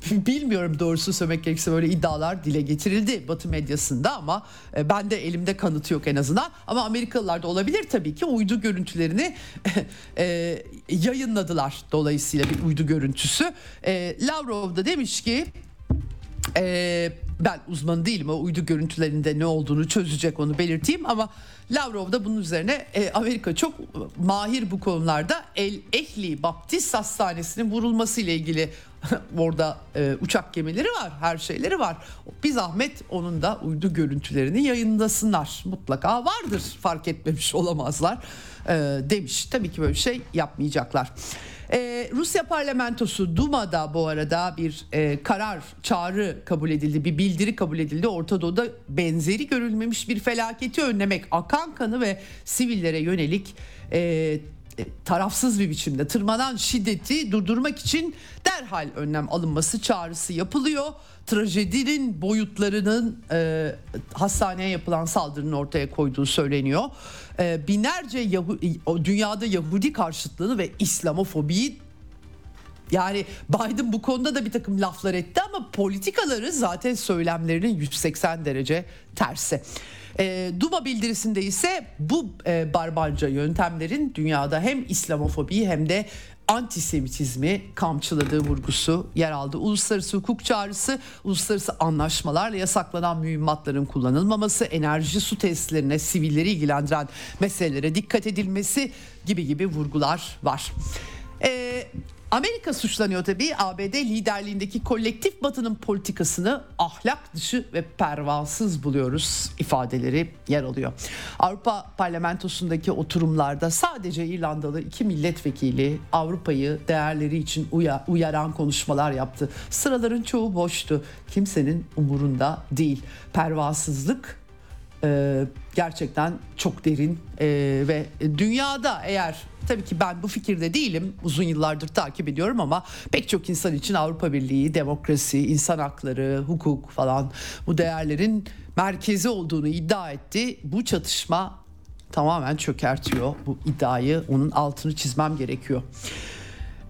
bilmiyorum doğrusu söylemek gerekirse böyle iddialar dile getirildi Batı medyasında ama e, ben de elimde kanıt yok en azından. Ama Amerikalılar da olabilir tabii ki uydu görüntülerini e, yayınladılar dolayısıyla bir uydu görüntüsü. E, Lavrov da demiş ki e, ben uzman değilim o uydu görüntülerinde ne olduğunu çözecek onu belirteyim ama Lavrov da bunun üzerine e, Amerika çok mahir bu konularda El Ehli Baptist Hastanesi'nin vurulması ile ilgili orada e, uçak gemileri var, her şeyleri var. Bir zahmet onun da uydu görüntülerini yayınlasınlar. Mutlaka vardır, fark etmemiş olamazlar e, demiş. Tabii ki böyle bir şey yapmayacaklar. Ee, Rusya parlamentosu Duma'da bu arada bir e, karar, çağrı kabul edildi, bir bildiri kabul edildi. Orta Doğu'da benzeri görülmemiş bir felaketi önlemek, akan kanı ve sivillere yönelik e, tarafsız bir biçimde tırmanan şiddeti durdurmak için derhal önlem alınması çağrısı yapılıyor. Trajedinin boyutlarının e, hastaneye yapılan saldırının ortaya koyduğu söyleniyor. E, binlerce Yahu, dünyada Yahudi karşıtlığını ve İslamofobiyi yani Biden bu konuda da bir takım laflar etti ama politikaları zaten söylemlerinin 180 derece tersi. E, Duma bildirisinde ise bu e, barbarca yöntemlerin dünyada hem İslamofobi hem de antisemitizmi kamçıladığı vurgusu yer aldı. Uluslararası hukuk çağrısı, uluslararası anlaşmalarla yasaklanan mühimmatların kullanılmaması, enerji su tesislerine sivilleri ilgilendiren meselelere dikkat edilmesi gibi gibi vurgular var. Ee, Amerika suçlanıyor tabii ABD liderliğindeki kolektif batının politikasını ahlak dışı ve pervasız buluyoruz ifadeleri yer alıyor. Avrupa parlamentosundaki oturumlarda sadece İrlandalı iki milletvekili Avrupa'yı değerleri için uyaran konuşmalar yaptı. Sıraların çoğu boştu. Kimsenin umurunda değil. Pervasızlık e, gerçekten çok derin e, ve dünyada eğer tabii ki ben bu fikirde değilim uzun yıllardır takip ediyorum ama pek çok insan için Avrupa Birliği, demokrasi, insan hakları, hukuk falan bu değerlerin merkezi olduğunu iddia etti. Bu çatışma tamamen çökertiyor bu iddiayı onun altını çizmem gerekiyor.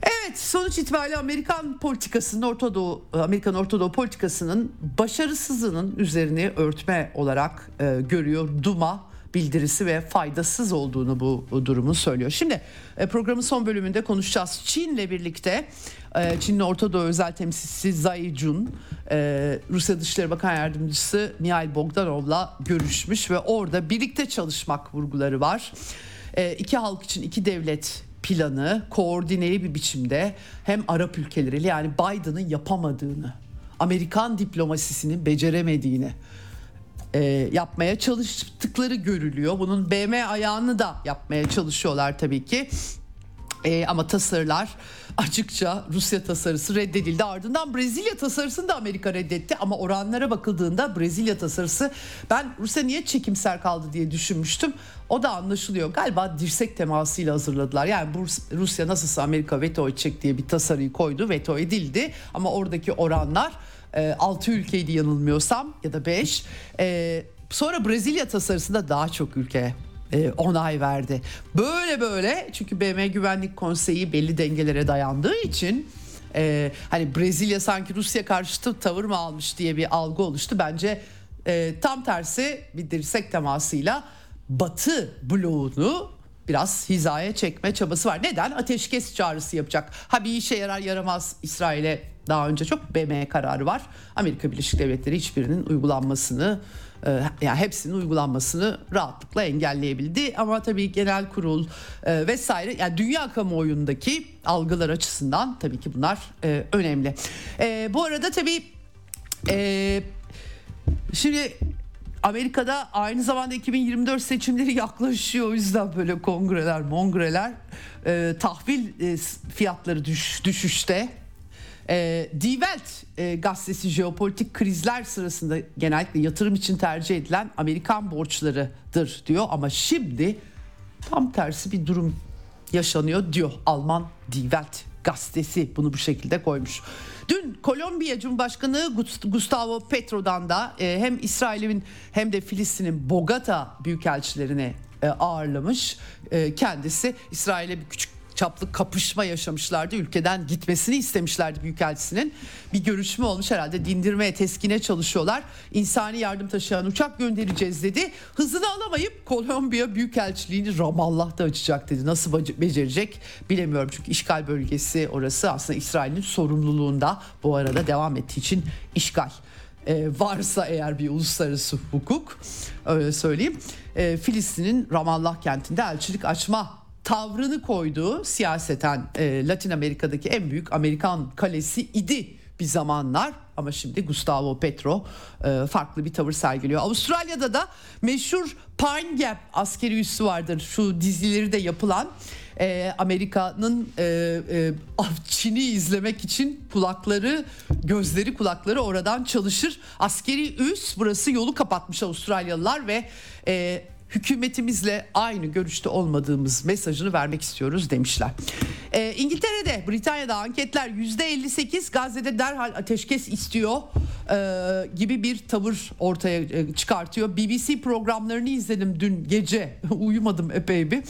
Evet sonuç itibariyle Amerikan politikasının Orta Doğu, Amerikan Orta Doğu politikasının başarısızlığının üzerini örtme olarak e, görüyor Duma bildirisi ve faydasız olduğunu bu, durumun söylüyor. Şimdi e, programın son bölümünde konuşacağız. Çin'le birlikte e, Çin'in Orta Doğu özel temsilcisi Zai Jun, e, Rusya Dışişleri Bakan Yardımcısı Mihail Bogdanov'la görüşmüş ve orada birlikte çalışmak vurguları var. İki halk için iki devlet planı koordineli bir biçimde hem Arap ülkeleriyle yani Biden'ın yapamadığını, Amerikan diplomasisinin beceremediğini e, yapmaya çalıştıkları görülüyor. Bunun BM ayağını da yapmaya çalışıyorlar tabii ki. E, ama tasarılar açıkça Rusya tasarısı reddedildi. Ardından Brezilya tasarısını da Amerika reddetti. Ama oranlara bakıldığında Brezilya tasarısı ben Rusya niye çekimser kaldı diye düşünmüştüm. O da anlaşılıyor. Galiba dirsek temasıyla hazırladılar. Yani Rusya nasılsa Amerika veto edecek diye bir tasarıyı koydu. Veto edildi. Ama oradaki oranlar 6 e, ülkeydi yanılmıyorsam ya da 5. E, sonra Brezilya tasarısında daha çok ülke e, onay verdi. Böyle böyle çünkü BM Güvenlik Konseyi belli dengelere dayandığı için e, hani Brezilya sanki Rusya karşıtı tavır mı almış diye bir algı oluştu. Bence e, tam tersi bir dirsek temasıyla Batı bloğunu biraz hizaya çekme çabası var. Neden? Ateşkes çağrısı yapacak. Ha bir işe yarar yaramaz İsrail'e daha önce çok BM kararı var. Amerika Birleşik Devletleri hiçbirinin uygulanmasını yani hepsinin uygulanmasını rahatlıkla engelleyebildi ama tabii genel kurul e, vesaire yani dünya kamuoyundaki algılar açısından tabii ki bunlar e, önemli. E, bu arada tabii e, şimdi Amerika'da aynı zamanda 2024 seçimleri yaklaşıyor. O yüzden böyle kongreler, mongreler, e, tahvil e, fiyatları düş, düşüşte. E, Die Welt e, gazetesi jeopolitik krizler sırasında genellikle yatırım için tercih edilen Amerikan borçlarıdır diyor. Ama şimdi tam tersi bir durum yaşanıyor diyor Alman Die Welt gazetesi bunu bu şekilde koymuş. Dün Kolombiya Cumhurbaşkanı Gustavo Petro'dan da e, hem İsrail'in hem de Filistin'in Bogota büyükelçilerini e, ağırlamış. E, kendisi İsrail'e bir küçük çaplı kapışma yaşamışlardı. Ülkeden gitmesini istemişlerdi Büyükelçisi'nin. Bir görüşme olmuş herhalde dindirmeye, teskine çalışıyorlar. İnsani yardım taşıyan uçak göndereceğiz dedi. Hızını alamayıp Kolombiya Büyükelçiliğini Ramallah'ta açacak dedi. Nasıl becerecek bilemiyorum. Çünkü işgal bölgesi orası aslında İsrail'in sorumluluğunda bu arada devam ettiği için işgal. Ee, varsa eğer bir uluslararası hukuk öyle söyleyeyim. Ee, Filistin'in Ramallah kentinde elçilik açma tavrını koyduğu siyaseten e, Latin Amerika'daki en büyük Amerikan kalesi idi bir zamanlar ama şimdi Gustavo Petro e, farklı bir tavır sergiliyor. Avustralya'da da meşhur Pine Gap askeri üssü vardır. Şu dizileri de yapılan e, Amerika'nın e, e, Çin'i izlemek için kulakları, gözleri, kulakları oradan çalışır. Askeri üs burası yolu kapatmış Avustralyalılar ve e, hükümetimizle aynı görüşte olmadığımız mesajını vermek istiyoruz demişler. Ee, İngiltere'de, Britanya'da anketler %58 Gazze'de derhal ateşkes istiyor e, gibi bir tavır ortaya e, çıkartıyor. BBC programlarını izledim dün gece uyumadım epey bir.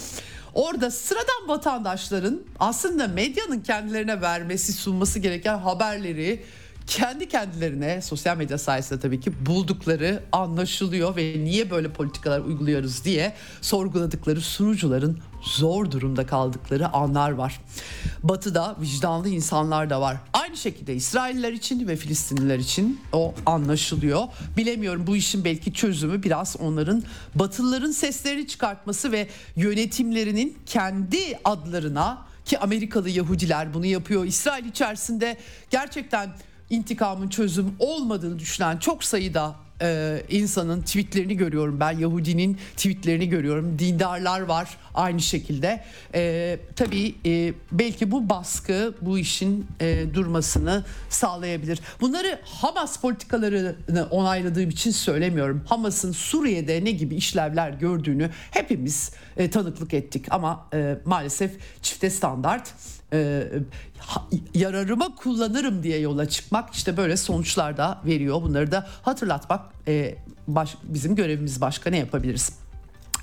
Orada sıradan vatandaşların aslında medyanın kendilerine vermesi sunması gereken haberleri kendi kendilerine sosyal medya sayesinde tabii ki buldukları anlaşılıyor ve niye böyle politikalar uyguluyoruz diye sorguladıkları sunucuların zor durumda kaldıkları anlar var. Batı'da vicdanlı insanlar da var. Aynı şekilde İsrailler için ve Filistinliler için o anlaşılıyor. Bilemiyorum bu işin belki çözümü biraz onların Batılıların seslerini çıkartması ve yönetimlerinin kendi adlarına ki Amerikalı Yahudiler bunu yapıyor. İsrail içerisinde gerçekten intikamın çözüm olmadığını düşünen çok sayıda e, insanın tweetlerini görüyorum ben. Yahudinin tweetlerini görüyorum. Dindarlar var aynı şekilde. E, tabii e, belki bu baskı bu işin e, durmasını sağlayabilir. Bunları Hamas politikalarını onayladığım için söylemiyorum. Hamas'ın Suriye'de ne gibi işlevler gördüğünü hepimiz e, tanıklık ettik. Ama e, maalesef çifte standart e, yararıma kullanırım diye yola çıkmak işte böyle sonuçlar da veriyor. Bunları da hatırlatmak e, baş, bizim görevimiz başka ne yapabiliriz?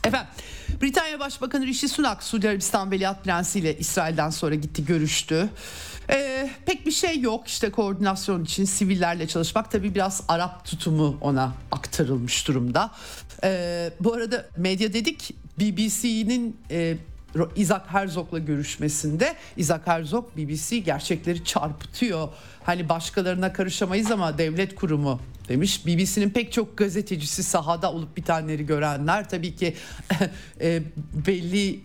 Efendim Britanya Başbakanı Rishi Sunak Suudi Arabistan Veliaht Prensi ile İsrail'den sonra gitti görüştü. Ee, pek bir şey yok işte koordinasyon için sivillerle çalışmak tabii biraz Arap tutumu ona aktarılmış durumda. Ee, bu arada medya dedik BBC'nin e, Isaac Herzog'la görüşmesinde Isaac Herzog BBC gerçekleri çarpıtıyor. Hani başkalarına karışamayız ama devlet kurumu demiş. BBC'nin pek çok gazetecisi sahada olup bitenleri görenler tabii ki e, belli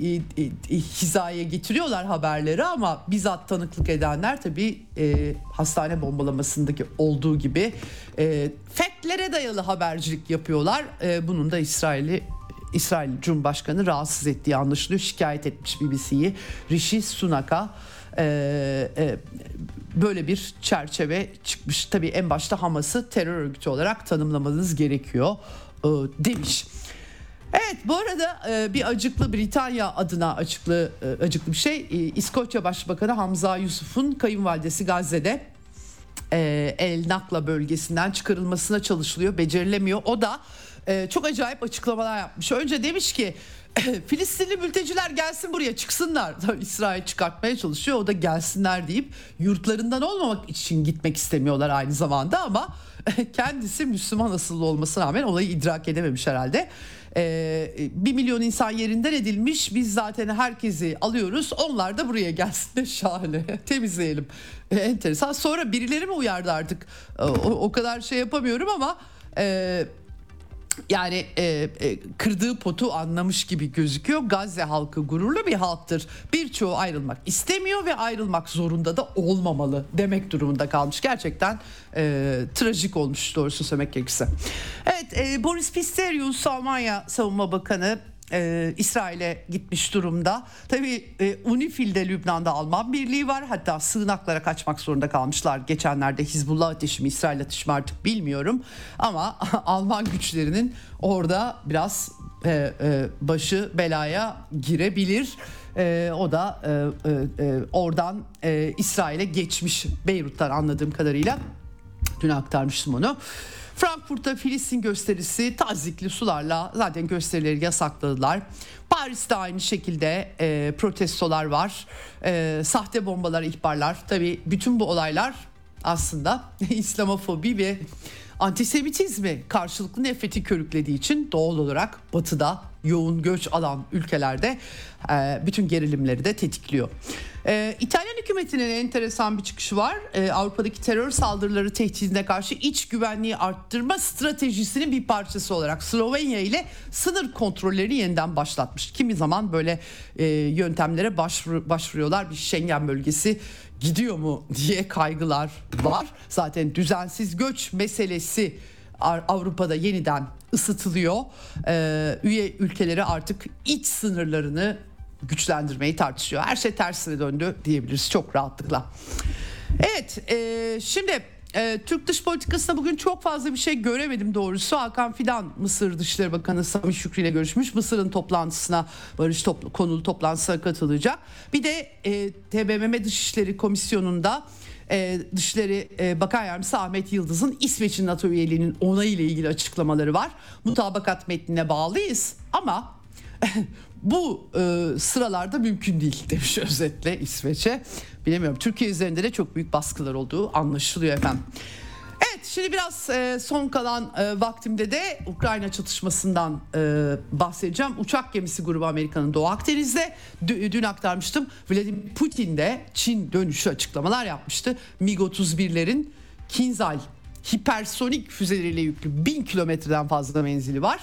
hizaya getiriyorlar haberleri ama bizzat tanıklık edenler tabii e, hastane bombalamasındaki olduğu gibi e, dayalı habercilik yapıyorlar. E, bunun da İsrail'i İsrail Cumhurbaşkanı rahatsız ettiği anlaşılıyor. Şikayet etmiş BBC'yi. Rishi Sunak'a e, e, böyle bir çerçeve çıkmış. Tabii en başta Hamas'ı terör örgütü olarak tanımlamanız gerekiyor e, demiş. Evet bu arada e, bir acıklı Britanya adına acıklı e, acıklı bir şey. E, İskoçya Başbakanı Hamza Yusuf'un kayınvalidesi Gazze'de e, El Nakla bölgesinden çıkarılmasına çalışılıyor. Becerilemiyor. O da e, çok acayip açıklamalar yapmış. Önce demiş ki Filistinli mülteciler gelsin buraya çıksınlar. Tabii İsrail çıkartmaya çalışıyor o da gelsinler deyip yurtlarından olmamak için gitmek istemiyorlar aynı zamanda ama kendisi Müslüman asıllı olmasına rağmen olayı idrak edememiş herhalde. Ee, 1 milyon insan yerinden edilmiş. Biz zaten herkesi alıyoruz. Onlar da buraya gelsin. Şahane. Temizleyelim. Ee, enteresan. Sonra birileri mi uyardı artık? Ee, o, o kadar şey yapamıyorum ama... E, yani e, e, kırdığı potu anlamış gibi gözüküyor. Gazze halkı gururlu bir halktır. Birçoğu ayrılmak istemiyor ve ayrılmak zorunda da olmamalı demek durumunda kalmış. Gerçekten e, trajik olmuş doğrusu söylemek gerekirse. Evet e, Boris Pistorius Almanya Savunma Bakanı e, İsrail'e gitmiş durumda. Tabii e, UNIFIL'de Lübnan'da Alman birliği var. Hatta sığınaklara kaçmak zorunda kalmışlar. Geçenlerde Hizbullah ateşi mi İsrail ateşi mi artık bilmiyorum. Ama Alman güçlerinin orada biraz e, e, başı belaya girebilir. E, o da e, e, e oradan e, İsrail'e geçmiş Beyrut'tan anladığım kadarıyla. Dün aktarmıştım onu. Frankfurt'ta Filistin gösterisi tazikli sularla zaten gösterileri yasakladılar. Paris'te aynı şekilde e, protestolar var. E, sahte bombalar, ihbarlar. Tabii bütün bu olaylar aslında İslamofobi ve antisemitizmi karşılıklı nefreti körüklediği için doğal olarak batıda yoğun göç alan ülkelerde e, bütün gerilimleri de tetikliyor. E, İtalyan hükümetinin enteresan bir çıkışı var. E, Avrupa'daki terör saldırıları tehdidine karşı iç güvenliği arttırma stratejisinin bir parçası olarak Slovenya ile sınır kontrolleri yeniden başlatmış. Kimi zaman böyle e, yöntemlere başvur, başvuruyorlar. Bir Schengen bölgesi gidiyor mu diye kaygılar var. Zaten düzensiz göç meselesi Avrupa'da yeniden ısıtılıyor. Ee, üye ülkeleri artık iç sınırlarını güçlendirmeyi tartışıyor. Her şey tersine döndü diyebiliriz çok rahatlıkla. Evet e, şimdi e, Türk dış politikasında bugün çok fazla bir şey göremedim doğrusu. Hakan Fidan Mısır Dışişleri Bakanı Sami Şükrü ile görüşmüş. Mısır'ın toplantısına barış topl- konulu toplantısına katılacak. Bir de e, TBMM Dışişleri Komisyonu'nda e, Dışişleri e, Bakan Yardımcısı Ahmet Yıldız'ın İsveç'in NATO üyeliğinin onayı ile ilgili açıklamaları var. Mutabakat metnine bağlıyız ama bu e, sıralarda mümkün değil demiş özetle İsveç'e. Bilemiyorum Türkiye üzerinde de çok büyük baskılar olduğu anlaşılıyor efendim. Evet şimdi biraz e, son kalan e, vaktimde de Ukrayna çatışmasından e, bahsedeceğim. Uçak gemisi grubu Amerika'nın Doğu Akdeniz'de D- dün aktarmıştım. Vladimir Putin de Çin dönüşü açıklamalar yapmıştı. MiG-31'lerin Kinzhal hipersonik füzeleriyle yüklü bin kilometreden fazla menzili var.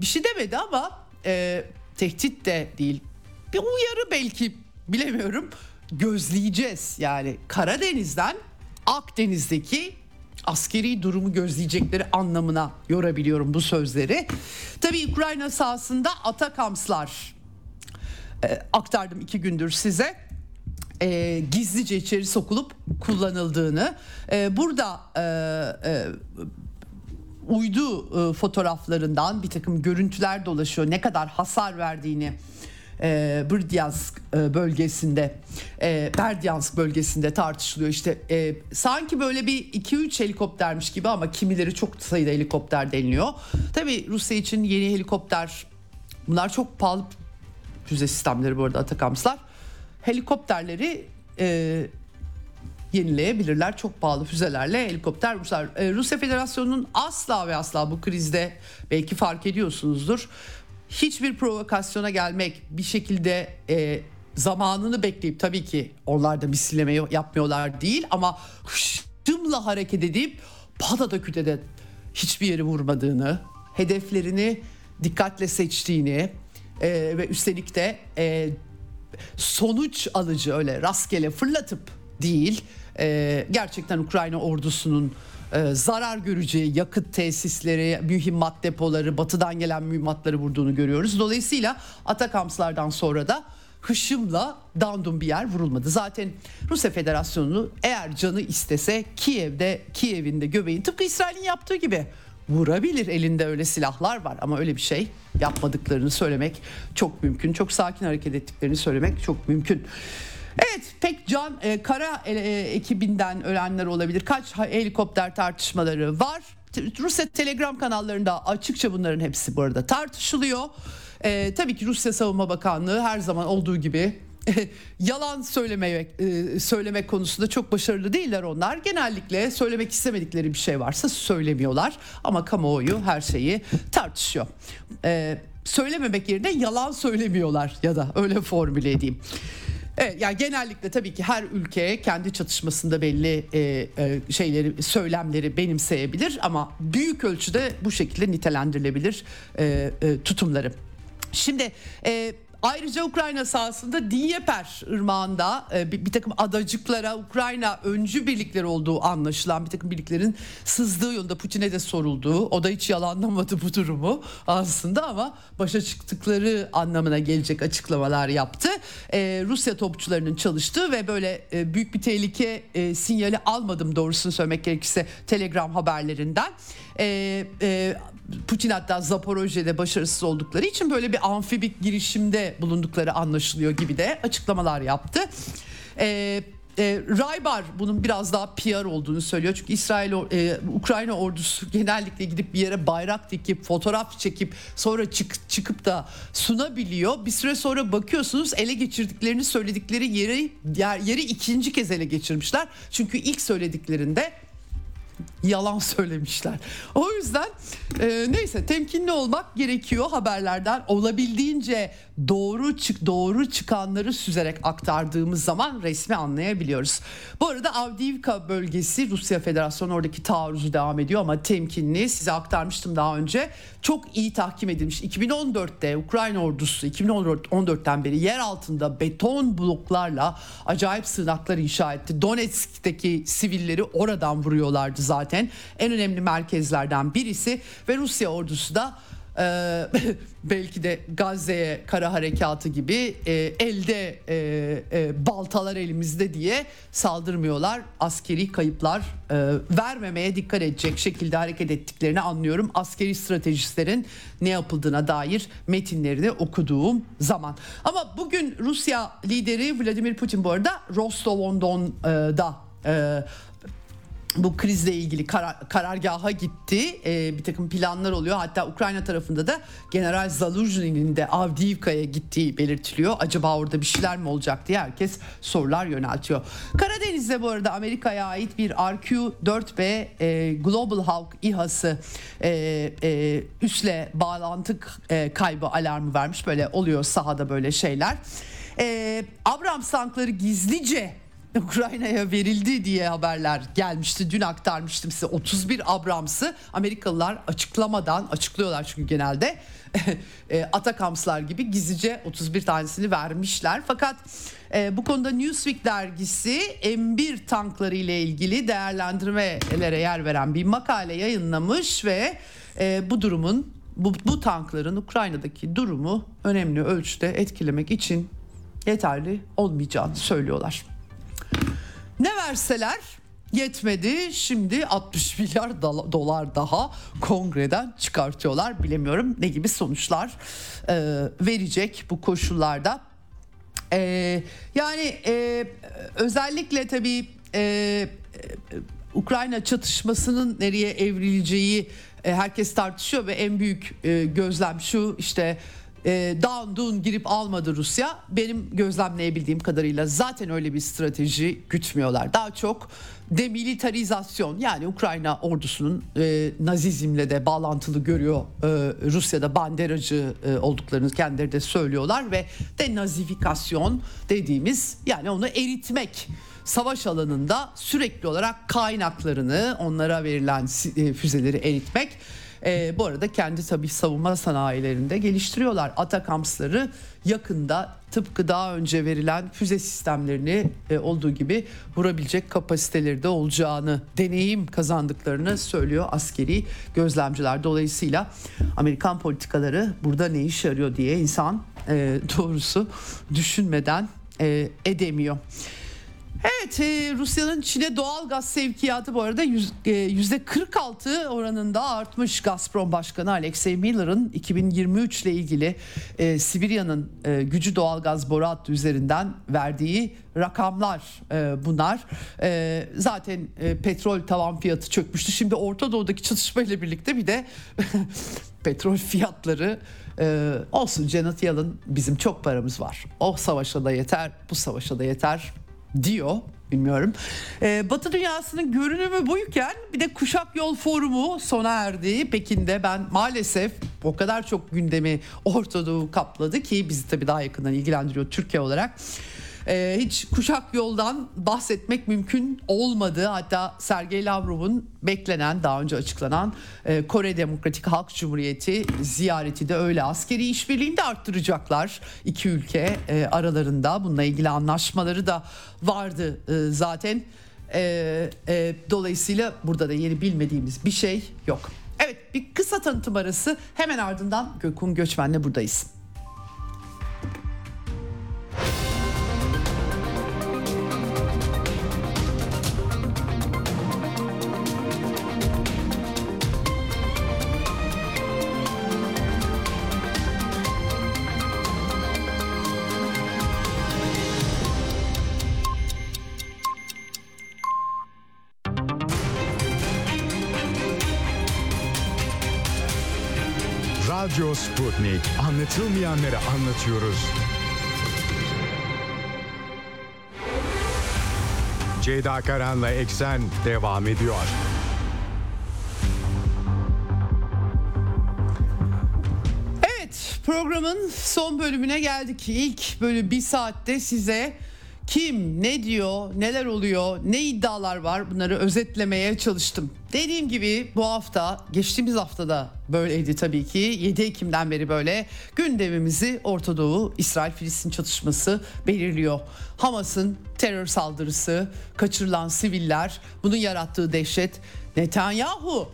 Bir şey demedi ama e, tehdit de değil. Bir uyarı belki bilemiyorum. Gözleyeceğiz yani Karadeniz'den Akdeniz'deki askeri durumu gözleyecekleri anlamına yorabiliyorum bu sözleri. Tabii Ukrayna sahasında Atakamslar e, aktardım iki gündür size. E, gizlice içeri sokulup kullanıldığını. E, burada e, e, uydu e, fotoğraflarından bir takım görüntüler dolaşıyor. Ne kadar hasar verdiğini e, Berdyansk e, bölgesinde e, Berdyansk bölgesinde tartışılıyor. İşte e, sanki böyle bir 2-3 helikoptermiş gibi ama kimileri çok sayıda helikopter deniliyor. Tabii Rusya için yeni helikopter bunlar çok pahalı füze sistemleri bu arada Atakamslar. Helikopterleri e, yenileyebilirler. Çok pahalı füzelerle helikopter Ruslar. E, Rusya Federasyonu'nun asla ve asla bu krizde belki fark ediyorsunuzdur. Hiçbir provokasyona gelmek bir şekilde e, zamanını bekleyip tabii ki onlar da misilleme yapmıyorlar değil ama hışımla hareket edip patada kütede hiçbir yeri vurmadığını, hedeflerini dikkatle seçtiğini e, ve üstelik de e, sonuç alıcı öyle rastgele fırlatıp değil e, gerçekten Ukrayna ordusunun e, zarar göreceği yakıt tesisleri, mühimmat depoları, batıdan gelen mühimmatları vurduğunu görüyoruz. Dolayısıyla Atakamslardan sonra da hışımla dandum bir yer vurulmadı. Zaten Rusya Federasyonu eğer canı istese Kiev'de, Kiev'in de göbeğin tıpkı İsrail'in yaptığı gibi vurabilir. Elinde öyle silahlar var ama öyle bir şey yapmadıklarını söylemek çok mümkün. Çok sakin hareket ettiklerini söylemek çok mümkün. Evet pek can e, kara e, e, ekibinden ölenler olabilir. Kaç helikopter tartışmaları var. Rusya Telegram kanallarında açıkça bunların hepsi bu arada tartışılıyor. E, tabii ki Rusya Savunma Bakanlığı her zaman olduğu gibi yalan söylemek e, söylemek konusunda çok başarılı değiller onlar. Genellikle söylemek istemedikleri bir şey varsa söylemiyorlar ama kamuoyu her şeyi tartışıyor. E, söylememek yerine yalan söylemiyorlar ya da öyle formüle edeyim. Evet, yani genellikle tabii ki her ülke kendi çatışmasında belli e, e, şeyleri, söylemleri benimseyebilir ama büyük ölçüde bu şekilde nitelendirilebilir e, e, tutumları. Şimdi e, Ayrıca Ukrayna sahasında Dnieper ırmağında e, bir, takım adacıklara Ukrayna öncü birlikler olduğu anlaşılan bir takım birliklerin sızdığı yolda Putin'e de sorulduğu o da hiç yalanlamadı bu durumu aslında ama başa çıktıkları anlamına gelecek açıklamalar yaptı. Ee, Rusya topçularının çalıştığı ve böyle e, büyük bir tehlike e, sinyali almadım doğrusunu söylemek gerekirse Telegram haberlerinden. Ee, e, Putin hatta Zaporojye'de başarısız oldukları için böyle bir amfibik girişimde bulundukları anlaşılıyor gibi de açıklamalar yaptı. Ee, e, Raybar bunun biraz daha PR olduğunu söylüyor. Çünkü İsrail e, Ukrayna ordusu genellikle gidip bir yere bayrak dikip fotoğraf çekip sonra çık, çıkıp da sunabiliyor. Bir süre sonra bakıyorsunuz ele geçirdiklerini söyledikleri yeri yer, yeri ikinci kez ele geçirmişler. Çünkü ilk söylediklerinde yalan söylemişler. O yüzden e, neyse temkinli olmak gerekiyor haberlerden olabildiğince doğru çık doğru çıkanları süzerek aktardığımız zaman resmi anlayabiliyoruz. Bu arada Avdiivka bölgesi Rusya Federasyonu oradaki taarruzu devam ediyor ama temkinli size aktarmıştım daha önce. Çok iyi tahkim edilmiş. 2014'te Ukrayna ordusu 2014'ten beri yer altında beton bloklarla acayip sığınaklar inşa etti. Donetsk'teki sivilleri oradan vuruyorlardı zaten. En önemli merkezlerden birisi ve Rusya ordusu da e, belki de Gazze'ye kara harekatı gibi e, elde e, e, baltalar elimizde diye saldırmıyorlar. Askeri kayıplar e, vermemeye dikkat edecek şekilde hareket ettiklerini anlıyorum. Askeri stratejistlerin ne yapıldığına dair metinlerini okuduğum zaman. Ama bugün Rusya lideri Vladimir Putin bu arada Rostov-on-Don'da e, bu krizle ilgili karar, karargaha gitti. Ee, bir takım planlar oluyor. Hatta Ukrayna tarafında da General Zaluzhny'nin de Avdiivka'ya gittiği belirtiliyor. Acaba orada bir şeyler mi olacak diye herkes sorular yöneltiyor. Karadeniz'de bu arada Amerika'ya ait bir RQ-4B e, Global Hawk İHA'sı e, e, üsle bağlantı e, kaybı alarmı vermiş. Böyle oluyor sahada böyle şeyler. E, Abrams tankları gizlice Ukrayna'ya verildi diye haberler gelmişti. Dün aktarmıştım size 31 Abrams'ı Amerikalılar açıklamadan açıklıyorlar çünkü genelde e, Atakamslar gibi gizlice 31 tanesini vermişler. Fakat e, bu konuda Newsweek dergisi M1 tankları ile ilgili değerlendirmelere yer veren bir makale yayınlamış ve e, bu durumun bu, bu tankların Ukrayna'daki durumu önemli ölçüde etkilemek için yeterli olmayacağını söylüyorlar. Ne verseler yetmedi. Şimdi 60 milyar dolar daha kongreden çıkartıyorlar. Bilemiyorum ne gibi sonuçlar e, verecek bu koşullarda. E, yani e, özellikle tabii e, Ukrayna çatışmasının nereye evrileceği herkes tartışıyor ve en büyük gözlem şu işte e, down dun girip almadı Rusya. Benim gözlemleyebildiğim kadarıyla zaten öyle bir strateji gütmüyorlar. Daha çok demilitarizasyon yani Ukrayna ordusunun e, Nazizmle de bağlantılı görüyor. E, Rusya'da banderacı e, olduklarını kendileri de söylüyorlar ve denazifikasyon dediğimiz yani onu eritmek savaş alanında sürekli olarak kaynaklarını onlara verilen e, füzeleri eritmek e, bu arada kendi tabii savunma sanayilerinde geliştiriyorlar. Atakamsları yakında tıpkı daha önce verilen füze sistemlerini e, olduğu gibi vurabilecek kapasiteleri de olacağını, deneyim kazandıklarını söylüyor askeri gözlemciler. Dolayısıyla Amerikan politikaları burada ne iş yarıyor diye insan e, doğrusu düşünmeden e, edemiyor. Evet e, Rusya'nın Çin'e doğal gaz sevkiyatı bu arada yüzde 46 oranında artmış. Gazprom Başkanı Alexey Miller'ın 2023 ile ilgili e, Sibirya'nın e, gücü doğal gaz boru hattı üzerinden verdiği rakamlar e, bunlar. E, zaten e, petrol tavan fiyatı çökmüştü. Şimdi Orta Doğu'daki çatışma ile birlikte bir de petrol fiyatları e, olsun Janet Yellen bizim çok paramız var. O savaşa da yeter, bu savaşa da yeter diyor bilmiyorum. Ee, Batı dünyasının görünümü buyken bir de Kuşak Yol Forumu sona erdi Pekin'de. Ben maalesef o kadar çok gündemi Orta kapladı ki bizi tabii daha yakından ilgilendiriyor Türkiye olarak e, hiç kuşak yoldan bahsetmek mümkün olmadı. Hatta Sergey Lavrov'un beklenen daha önce açıklanan e, Kore Demokratik Halk Cumhuriyeti ziyareti de öyle. Askeri işbirliğini de arttıracaklar iki ülke e, aralarında. Bununla ilgili anlaşmaları da vardı e, zaten. E, e, dolayısıyla burada da yeni bilmediğimiz bir şey yok. Evet bir kısa tanıtım arası hemen ardından Gökhan Göçmen'le buradayız. Radyo Sputnik. Anlatılmayanları anlatıyoruz. Ceyda Karan'la Eksen devam ediyor. Evet programın son bölümüne geldik. İlk böyle bir saatte size kim ne diyor, neler oluyor, ne iddialar var bunları özetlemeye çalıştım. Dediğim gibi bu hafta, geçtiğimiz haftada böyleydi tabii ki. 7 Ekim'den beri böyle gündemimizi Orta Doğu, İsrail-Filistin çatışması belirliyor. Hamas'ın terör saldırısı, kaçırılan siviller, bunun yarattığı dehşet. Netanyahu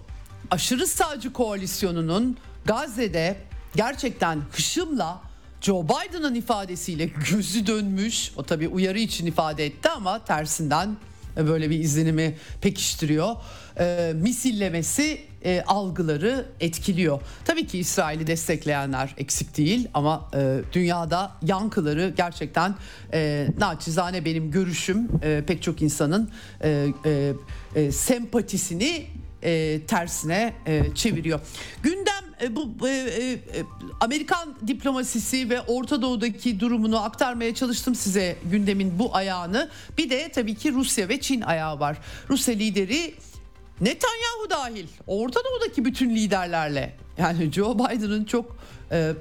aşırı sağcı koalisyonunun Gazze'de gerçekten hışımla Joe Biden'ın ifadesiyle gözü dönmüş. O tabii uyarı için ifade etti ama tersinden böyle bir izlenimi pekiştiriyor. E, misillemesi e, algıları etkiliyor. Tabii ki İsrail'i destekleyenler eksik değil ama e, dünyada yankıları gerçekten e, naçizane benim görüşüm e, pek çok insanın e, e, e, sempatisini e, tersine e, çeviriyor. Gündem e, bu e, e, Amerikan diplomasisi ve Orta Doğu'daki durumunu aktarmaya çalıştım size gündemin bu ayağını. Bir de tabii ki Rusya ve Çin ayağı var. Rusya lideri Netanyahu dahil Orta Doğu'daki bütün liderlerle yani Joe Biden'ın çok e,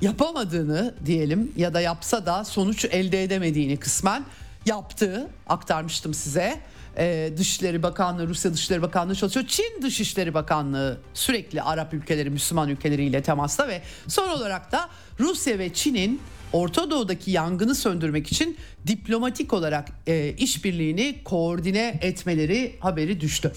yapamadığını diyelim ya da yapsa da sonuç elde edemediğini kısmen yaptığı aktarmıştım size e, Dışişleri Bakanlığı, Rusya Dışişleri Bakanlığı çalışıyor. Çin Dışişleri Bakanlığı sürekli Arap ülkeleri, Müslüman ülkeleriyle temasta ve son olarak da Rusya ve Çin'in Orta Doğu'daki yangını söndürmek için diplomatik olarak e, işbirliğini koordine etmeleri haberi düştü.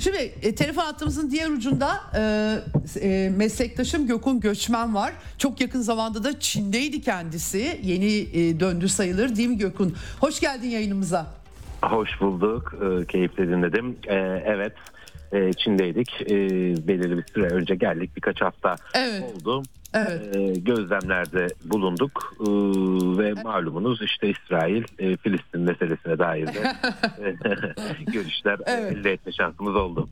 Şimdi e, telefon hattımızın diğer ucunda e, e, meslektaşım Gökhan Göçmen var. Çok yakın zamanda da Çin'deydi kendisi. Yeni e, döndü sayılır değil mi Gökhan? Hoş geldin yayınımıza. Hoş bulduk. E, keyifle dinledim. E, evet. E, Çin'deydik. E, belirli bir süre önce geldik. Birkaç hafta evet. oldu. Evet. E, gözlemlerde bulunduk e, ve evet. malumunuz işte İsrail e, Filistin meselesine dair de görüşler evet. elde etme şansımız oldu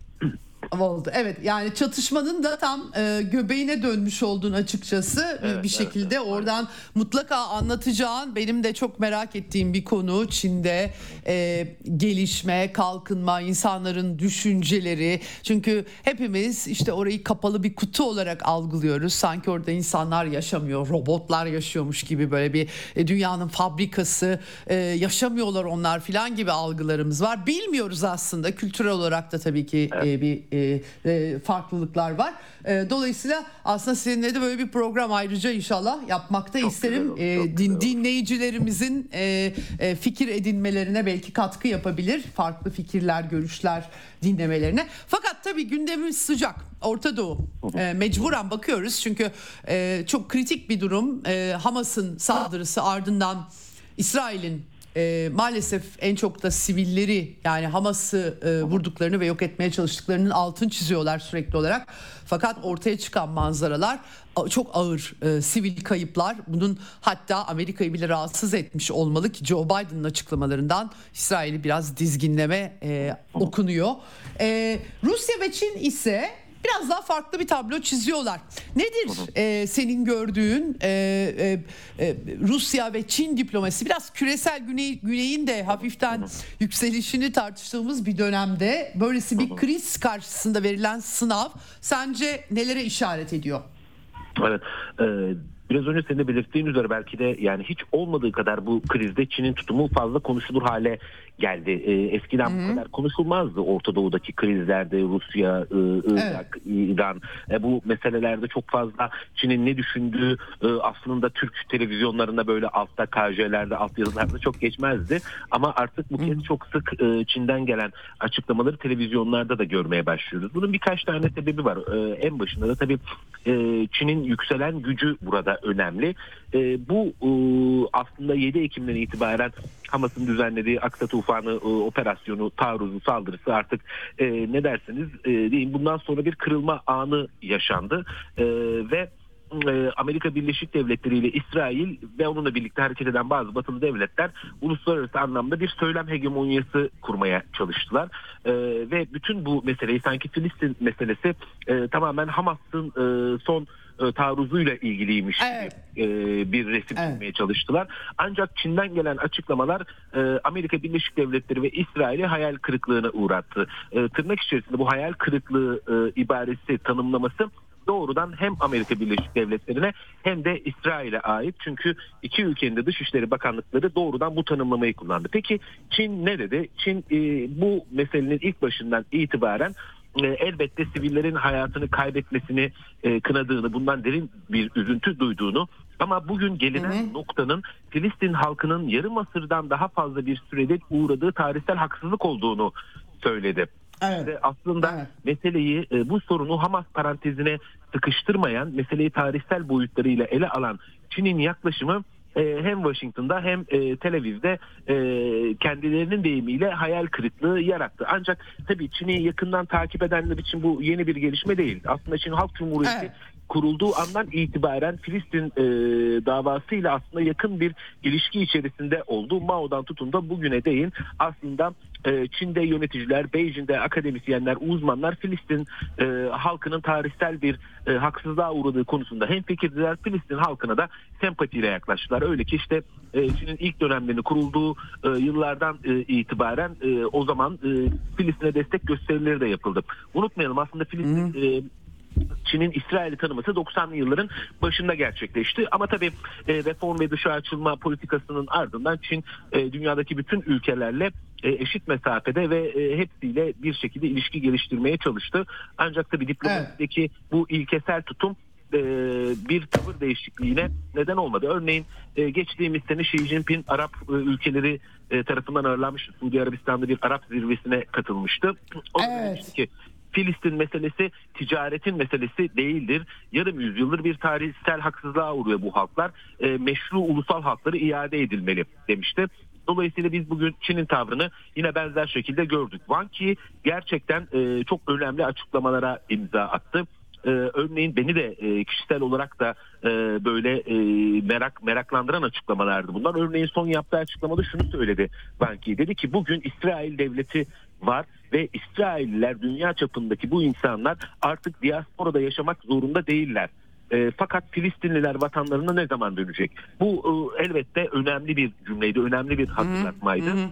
oldu. Evet yani çatışmanın da tam e, göbeğine dönmüş olduğunu açıkçası evet, bir şekilde evet, oradan evet. mutlaka anlatacağın benim de çok merak ettiğim bir konu Çin'de e, gelişme, kalkınma, insanların düşünceleri. Çünkü hepimiz işte orayı kapalı bir kutu olarak algılıyoruz. Sanki orada insanlar yaşamıyor, robotlar yaşıyormuş gibi böyle bir e, dünyanın fabrikası e, yaşamıyorlar onlar filan gibi algılarımız var. Bilmiyoruz aslında kültürel olarak da tabii ki e, evet. e, bir e, e, farklılıklar var. E, dolayısıyla aslında seninle de böyle bir program ayrıca inşallah yapmakta çok isterim. Güzel, e, din, dinleyicilerimizin e, e, fikir edinmelerine belki katkı yapabilir. Farklı fikirler, görüşler dinlemelerine. Fakat tabii gündemimiz sıcak. Orta Doğu. E, mecburen bakıyoruz çünkü e, çok kritik bir durum. E, Hamas'ın saldırısı ardından İsrail'in e, maalesef en çok da sivilleri yani Hamas'ı e, vurduklarını ve yok etmeye çalıştıklarının altın çiziyorlar sürekli olarak. Fakat ortaya çıkan manzaralar çok ağır e, sivil kayıplar. Bunun hatta Amerika'yı bile rahatsız etmiş olmalı ki Joe Biden'ın açıklamalarından İsrail'i biraz dizginleme e, okunuyor. E, Rusya ve Çin ise biraz daha farklı bir tablo çiziyorlar. Nedir e, senin gördüğün e, e, e, Rusya ve Çin diplomasi? Biraz küresel güney, güneyin de hafiften yükselişini tartıştığımız bir dönemde böylesi bir kriz karşısında verilen sınav sence nelere işaret ediyor? Evet. Ee, biraz önce senin de belirttiğin üzere belki de yani hiç olmadığı kadar bu krizde Çin'in tutumu fazla konuşulur hale geldi. E, eskiden Hı-hı. bu kadar konuşulmazdı Orta Doğu'daki krizlerde Rusya, Irak, evet. İran. E, bu meselelerde çok fazla Çin'in ne düşündüğü e, aslında Türk televizyonlarında böyle altta KJ'lerde alt yazılarda çok geçmezdi. Ama artık bu kez çok sık e, Çin'den gelen açıklamaları televizyonlarda da görmeye başlıyoruz. Bunun birkaç tane sebebi var. E, en başında da tabii e, Çin'in yükselen gücü burada önemli. E, bu e, aslında 7 Ekim'den itibaren Hamas'ın düzenlediği Aksa Tufanı e, operasyonu, taarruzu, saldırısı artık e, ne derseniz e, deyin bundan sonra bir kırılma anı yaşandı. E, ve e, Amerika Birleşik Devletleri ile İsrail ve onunla birlikte hareket eden bazı batılı devletler uluslararası anlamda bir söylem hegemonyası kurmaya çalıştılar. E, ve bütün bu meseleyi sanki Filistin meselesi e, tamamen Hamas'ın e, son taarruzuyla ilgiliymiş evet. e, bir resim evet. çizmeye çalıştılar. Ancak Çin'den gelen açıklamalar e, Amerika Birleşik Devletleri ve İsrail'i hayal kırıklığına uğrattı. E, tırnak içerisinde bu hayal kırıklığı e, ibaresi tanımlaması doğrudan hem Amerika Birleşik Devletleri'ne hem de İsrail'e ait. Çünkü iki ülkenin de Dışişleri Bakanlıkları doğrudan bu tanımlamayı kullandı. Peki Çin ne dedi? Çin e, bu meselenin ilk başından itibaren e, elbette sivillerin hayatını kaybetmesini e, kınadığını, bundan derin bir üzüntü duyduğunu ama bugün gelinen hı. noktanın Filistin halkının yarım asırdan daha fazla bir süredir uğradığı tarihsel haksızlık olduğunu söyledi. Evet. Ve aslında evet. meseleyi bu sorunu Hamas parantezine sıkıştırmayan, meseleyi tarihsel boyutlarıyla ele alan Çin'in yaklaşımı e, hem Washington'da hem e, Tel Aviv'de e, kendilerinin deyimiyle hayal kırıklığı yarattı. Ancak tabii Çin'i yakından takip edenler için bu yeni bir gelişme değil. Aslında Çin Halk Cumhuriyeti evet kurulduğu andan itibaren Filistin e, davasıyla aslında yakın bir ilişki içerisinde oldu. Mao'dan tutun da bugüne değin aslında e, Çin'de yöneticiler, Beijing'de akademisyenler, uzmanlar Filistin e, halkının tarihsel bir e, haksızlığa uğradığı konusunda hem fikirdiler. Filistin halkına da sempatiyle yaklaştılar. Öyle ki işte e, Çin'in ilk dönemlerini kurulduğu e, yıllardan e, itibaren e, o zaman e, Filistin'e destek gösterileri de yapıldı. Unutmayalım aslında Filistin e, Çin'in İsrail'i tanıması 90'lı yılların başında gerçekleşti. Ama tabii e, reform ve dışa açılma politikasının ardından Çin e, dünyadaki bütün ülkelerle e, eşit mesafede ve e, hepsiyle bir şekilde ilişki geliştirmeye çalıştı. Ancak tabii diplomasideki evet. bu ilkesel tutum bir tavır değişikliğine neden olmadı. Örneğin geçtiğimiz sene Xi Jinping Arap ülkeleri tarafından ağırlanmış Suudi Arabistan'da bir Arap zirvesine katılmıştı. O evet. ki Filistin meselesi ticaretin meselesi değildir. Yarım yüzyıldır bir tarihsel haksızlığa uğruyor bu halklar. E, meşru ulusal hakları iade edilmeli demişti. Dolayısıyla biz bugün Çin'in tavrını yine benzer şekilde gördük. Wang Yi gerçekten e, çok önemli açıklamalara imza attı. Ee, örneğin beni de e, kişisel olarak da e, böyle e, merak meraklandıran açıklamalardı bunlar. Örneğin son yaptığı açıklamada şunu söyledi Banki. Dedi ki bugün İsrail devleti var ve İsrailliler dünya çapındaki bu insanlar artık diasporada yaşamak zorunda değiller. E, fakat Filistinliler vatanlarına ne zaman dönecek? Bu e, elbette önemli bir cümleydi, önemli bir hatırlatmaydı. Hı hı.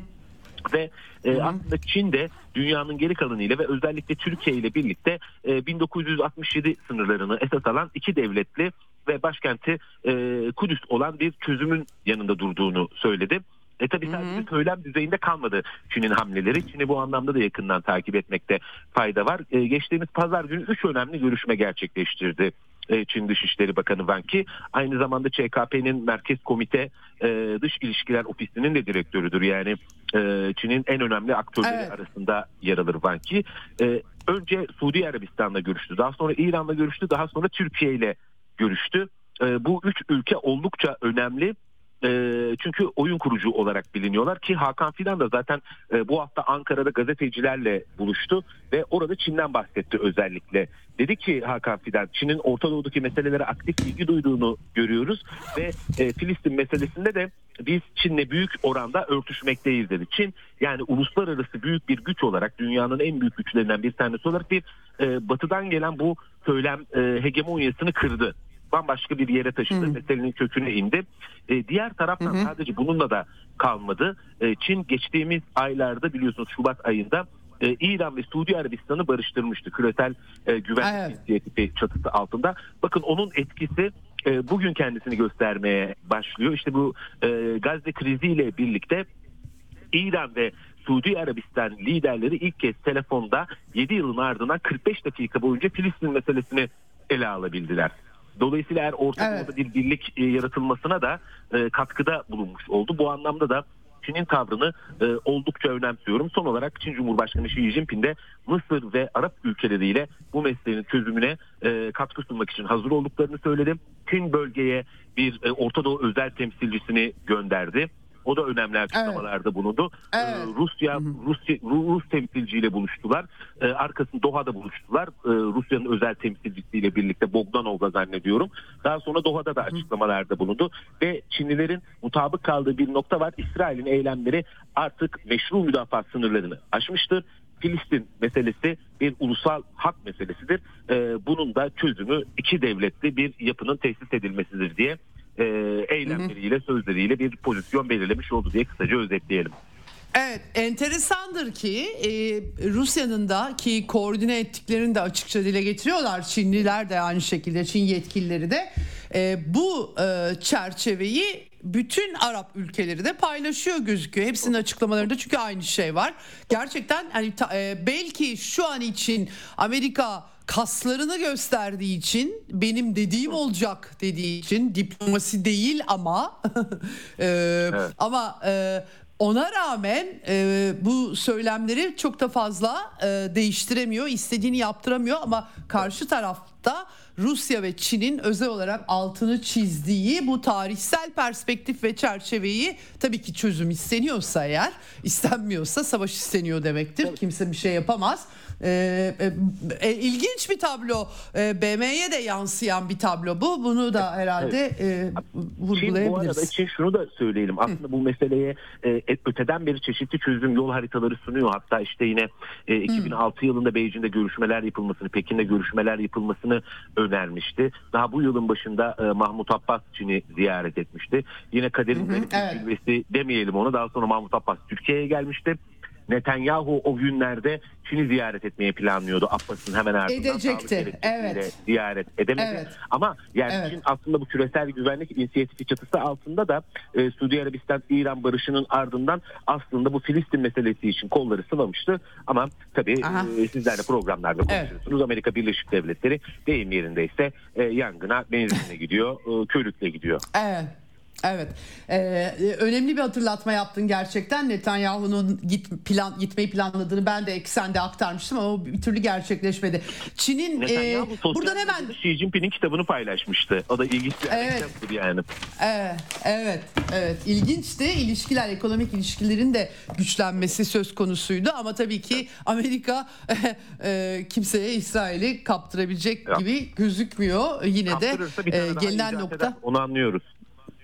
Ve e, aslında Çin de dünyanın geri kalanıyla ve özellikle Türkiye ile birlikte e, 1967 sınırlarını esas alan iki devletli ve başkenti e, Kudüs olan bir çözümün yanında durduğunu söyledi. E tabi sadece söylem düzeyinde kalmadı Çin'in hamleleri. Çin'i bu anlamda da yakından takip etmekte fayda var. E, geçtiğimiz pazar günü 3 önemli görüşme gerçekleştirdi e, Çin Dışişleri Bakanı Wang Yi. Aynı zamanda ÇKP'nin Merkez Komite e, Dış İlişkiler Ofisi'nin de direktörüdür. Yani e, Çin'in en önemli aktörleri evet. arasında yer alır Wang Yi. E, önce Suudi Arabistan'la görüştü. Daha sonra İran'la görüştü. Daha sonra Türkiye ile görüştü. E, bu üç ülke oldukça önemli e, çünkü oyun kurucu olarak biliniyorlar ki Hakan Fidan da zaten e, bu hafta Ankara'da gazetecilerle buluştu ve orada Çin'den bahsetti özellikle. Dedi ki Hakan Fidan Çin'in Orta Doğu'daki meselelere aktif ilgi duyduğunu görüyoruz ve e, Filistin meselesinde de biz Çin'le büyük oranda örtüşmekteyiz dedi. Çin yani uluslararası büyük bir güç olarak dünyanın en büyük güçlerinden bir tanesi olarak bir e, batıdan gelen bu söylem e, hegemonyasını kırdı bambaşka bir yere taşıdı. Hı. Meselenin köküne indi. E, diğer taraftan hı hı. sadece bununla da kalmadı. E, Çin geçtiğimiz aylarda biliyorsunuz Şubat ayında e, İran ve Suudi Arabistan'ı barıştırmıştı. Küresel e, güvenlik evet. inisiyatifi çatısı altında. Bakın onun etkisi e, bugün kendisini göstermeye başlıyor. İşte bu e, Gazze kriziyle birlikte İran ve Suudi Arabistan liderleri ilk kez telefonda 7 yılın ardından 45 dakika boyunca Filistin meselesini ele alabildiler. Dolayısıyla eğer Orta evet. bir birlik e, yaratılmasına da e, katkıda bulunmuş oldu. Bu anlamda da Çin'in tavrını e, oldukça önemsiyorum. Son olarak Çin Cumhurbaşkanı Xi Jinping de Mısır ve Arap ülkeleriyle bu meselenin çözümüne e, katkı sunmak için hazır olduklarını söyledi. Çin bölgeye bir e, Orta Doğu özel temsilcisini gönderdi. O da önemli açıklamalarda evet. bulundu. Ee, evet. Rusya Rusya Rus temsilciyle buluştular. Ee, arkasında Doha'da buluştular. Ee, Rusya'nın özel temsilcisiyle birlikte Bogdanov'la zannediyorum. Daha sonra Doha'da da açıklamalarda bulundu ve Çinlilerin mutabık kaldığı bir nokta var. İsrail'in eylemleri artık meşru müdafaa sınırlarını aşmıştır. Filistin meselesi bir ulusal hak meselesidir. Ee, bunun da çözümü iki devletli bir yapının tesis edilmesidir diye e, eylemleriyle, sözleriyle bir pozisyon belirlemiş oldu diye kısaca özetleyelim. Evet enteresandır ki e, Rusya'nın da ki koordine ettiklerini de açıkça dile getiriyorlar. Çinliler de aynı şekilde Çin yetkilileri de e, bu e, çerçeveyi bütün Arap ülkeleri de paylaşıyor gözüküyor. Hepsinin açıklamalarında çünkü aynı şey var. Gerçekten hani ta, e, belki şu an için Amerika kaslarını gösterdiği için benim dediğim olacak dediği için diplomasi değil ama e, evet. ama e, ona rağmen e, bu söylemleri çok da fazla e, değiştiremiyor, istediğini yaptıramıyor ama karşı tarafta Rusya ve Çin'in özel olarak altını çizdiği bu tarihsel perspektif ve çerçeveyi tabii ki çözüm isteniyorsa eğer istenmiyorsa savaş isteniyor demektir. Kimse bir şey yapamaz. Ee, e, e, ilginç bir tablo. E, BM'ye de yansıyan bir tablo bu. Bunu da herhalde evet. e, vurgulayabiliriz. Bu arada için şunu da söyleyelim. Aslında Hı. bu meseleye e, öteden beri çeşitli çözüm yol haritaları sunuyor. Hatta işte yine e, 2006 Hı. yılında Beijing'de görüşmeler yapılmasını, Pekin'de görüşmeler yapılmasını önermişti. Daha bu yılın başında e, Mahmut Abbas Çin'i ziyaret etmişti. Yine kaderin evet. demeyelim onu. Daha sonra Mahmut Abbas Türkiye'ye gelmişti. Netanyahu o günlerde Çin'i ziyaret etmeye planlıyordu. Abbas'ın hemen ardından Edecekti. Evet. ziyaret edemedi. Evet. Ama yani evet. Çin aslında bu küresel güvenlik inisiyatifi çatısı altında da e, Suudi Arabistan İran barışının ardından aslında bu Filistin meselesi için kolları sıvamıştı. Ama tabii e, sizler de programlarda konuşuyorsunuz. Evet. Amerika Birleşik Devletleri deyim yerindeyse e, yangına benzinle gidiyor, e, körükle gidiyor. Evet. Evet, ee, önemli bir hatırlatma yaptın gerçekten. Netanyahu'nun git plan gitmeyi planladığını ben de eksende aktarmıştım ama o bir türlü gerçekleşmedi. Çin'in e, buradan hemen Xi Jinping'in kitabını paylaşmıştı. O da ilginç bir evet. yani. Evet, evet, evet. İlginçti. İlişkiler, ekonomik ilişkilerin de güçlenmesi söz konusuydu ama tabii ki Amerika e, kimseye İsrail'i kaptırabilecek ya. gibi gözükmüyor. Yine de e, gelinen nokta. Eder, onu anlıyoruz.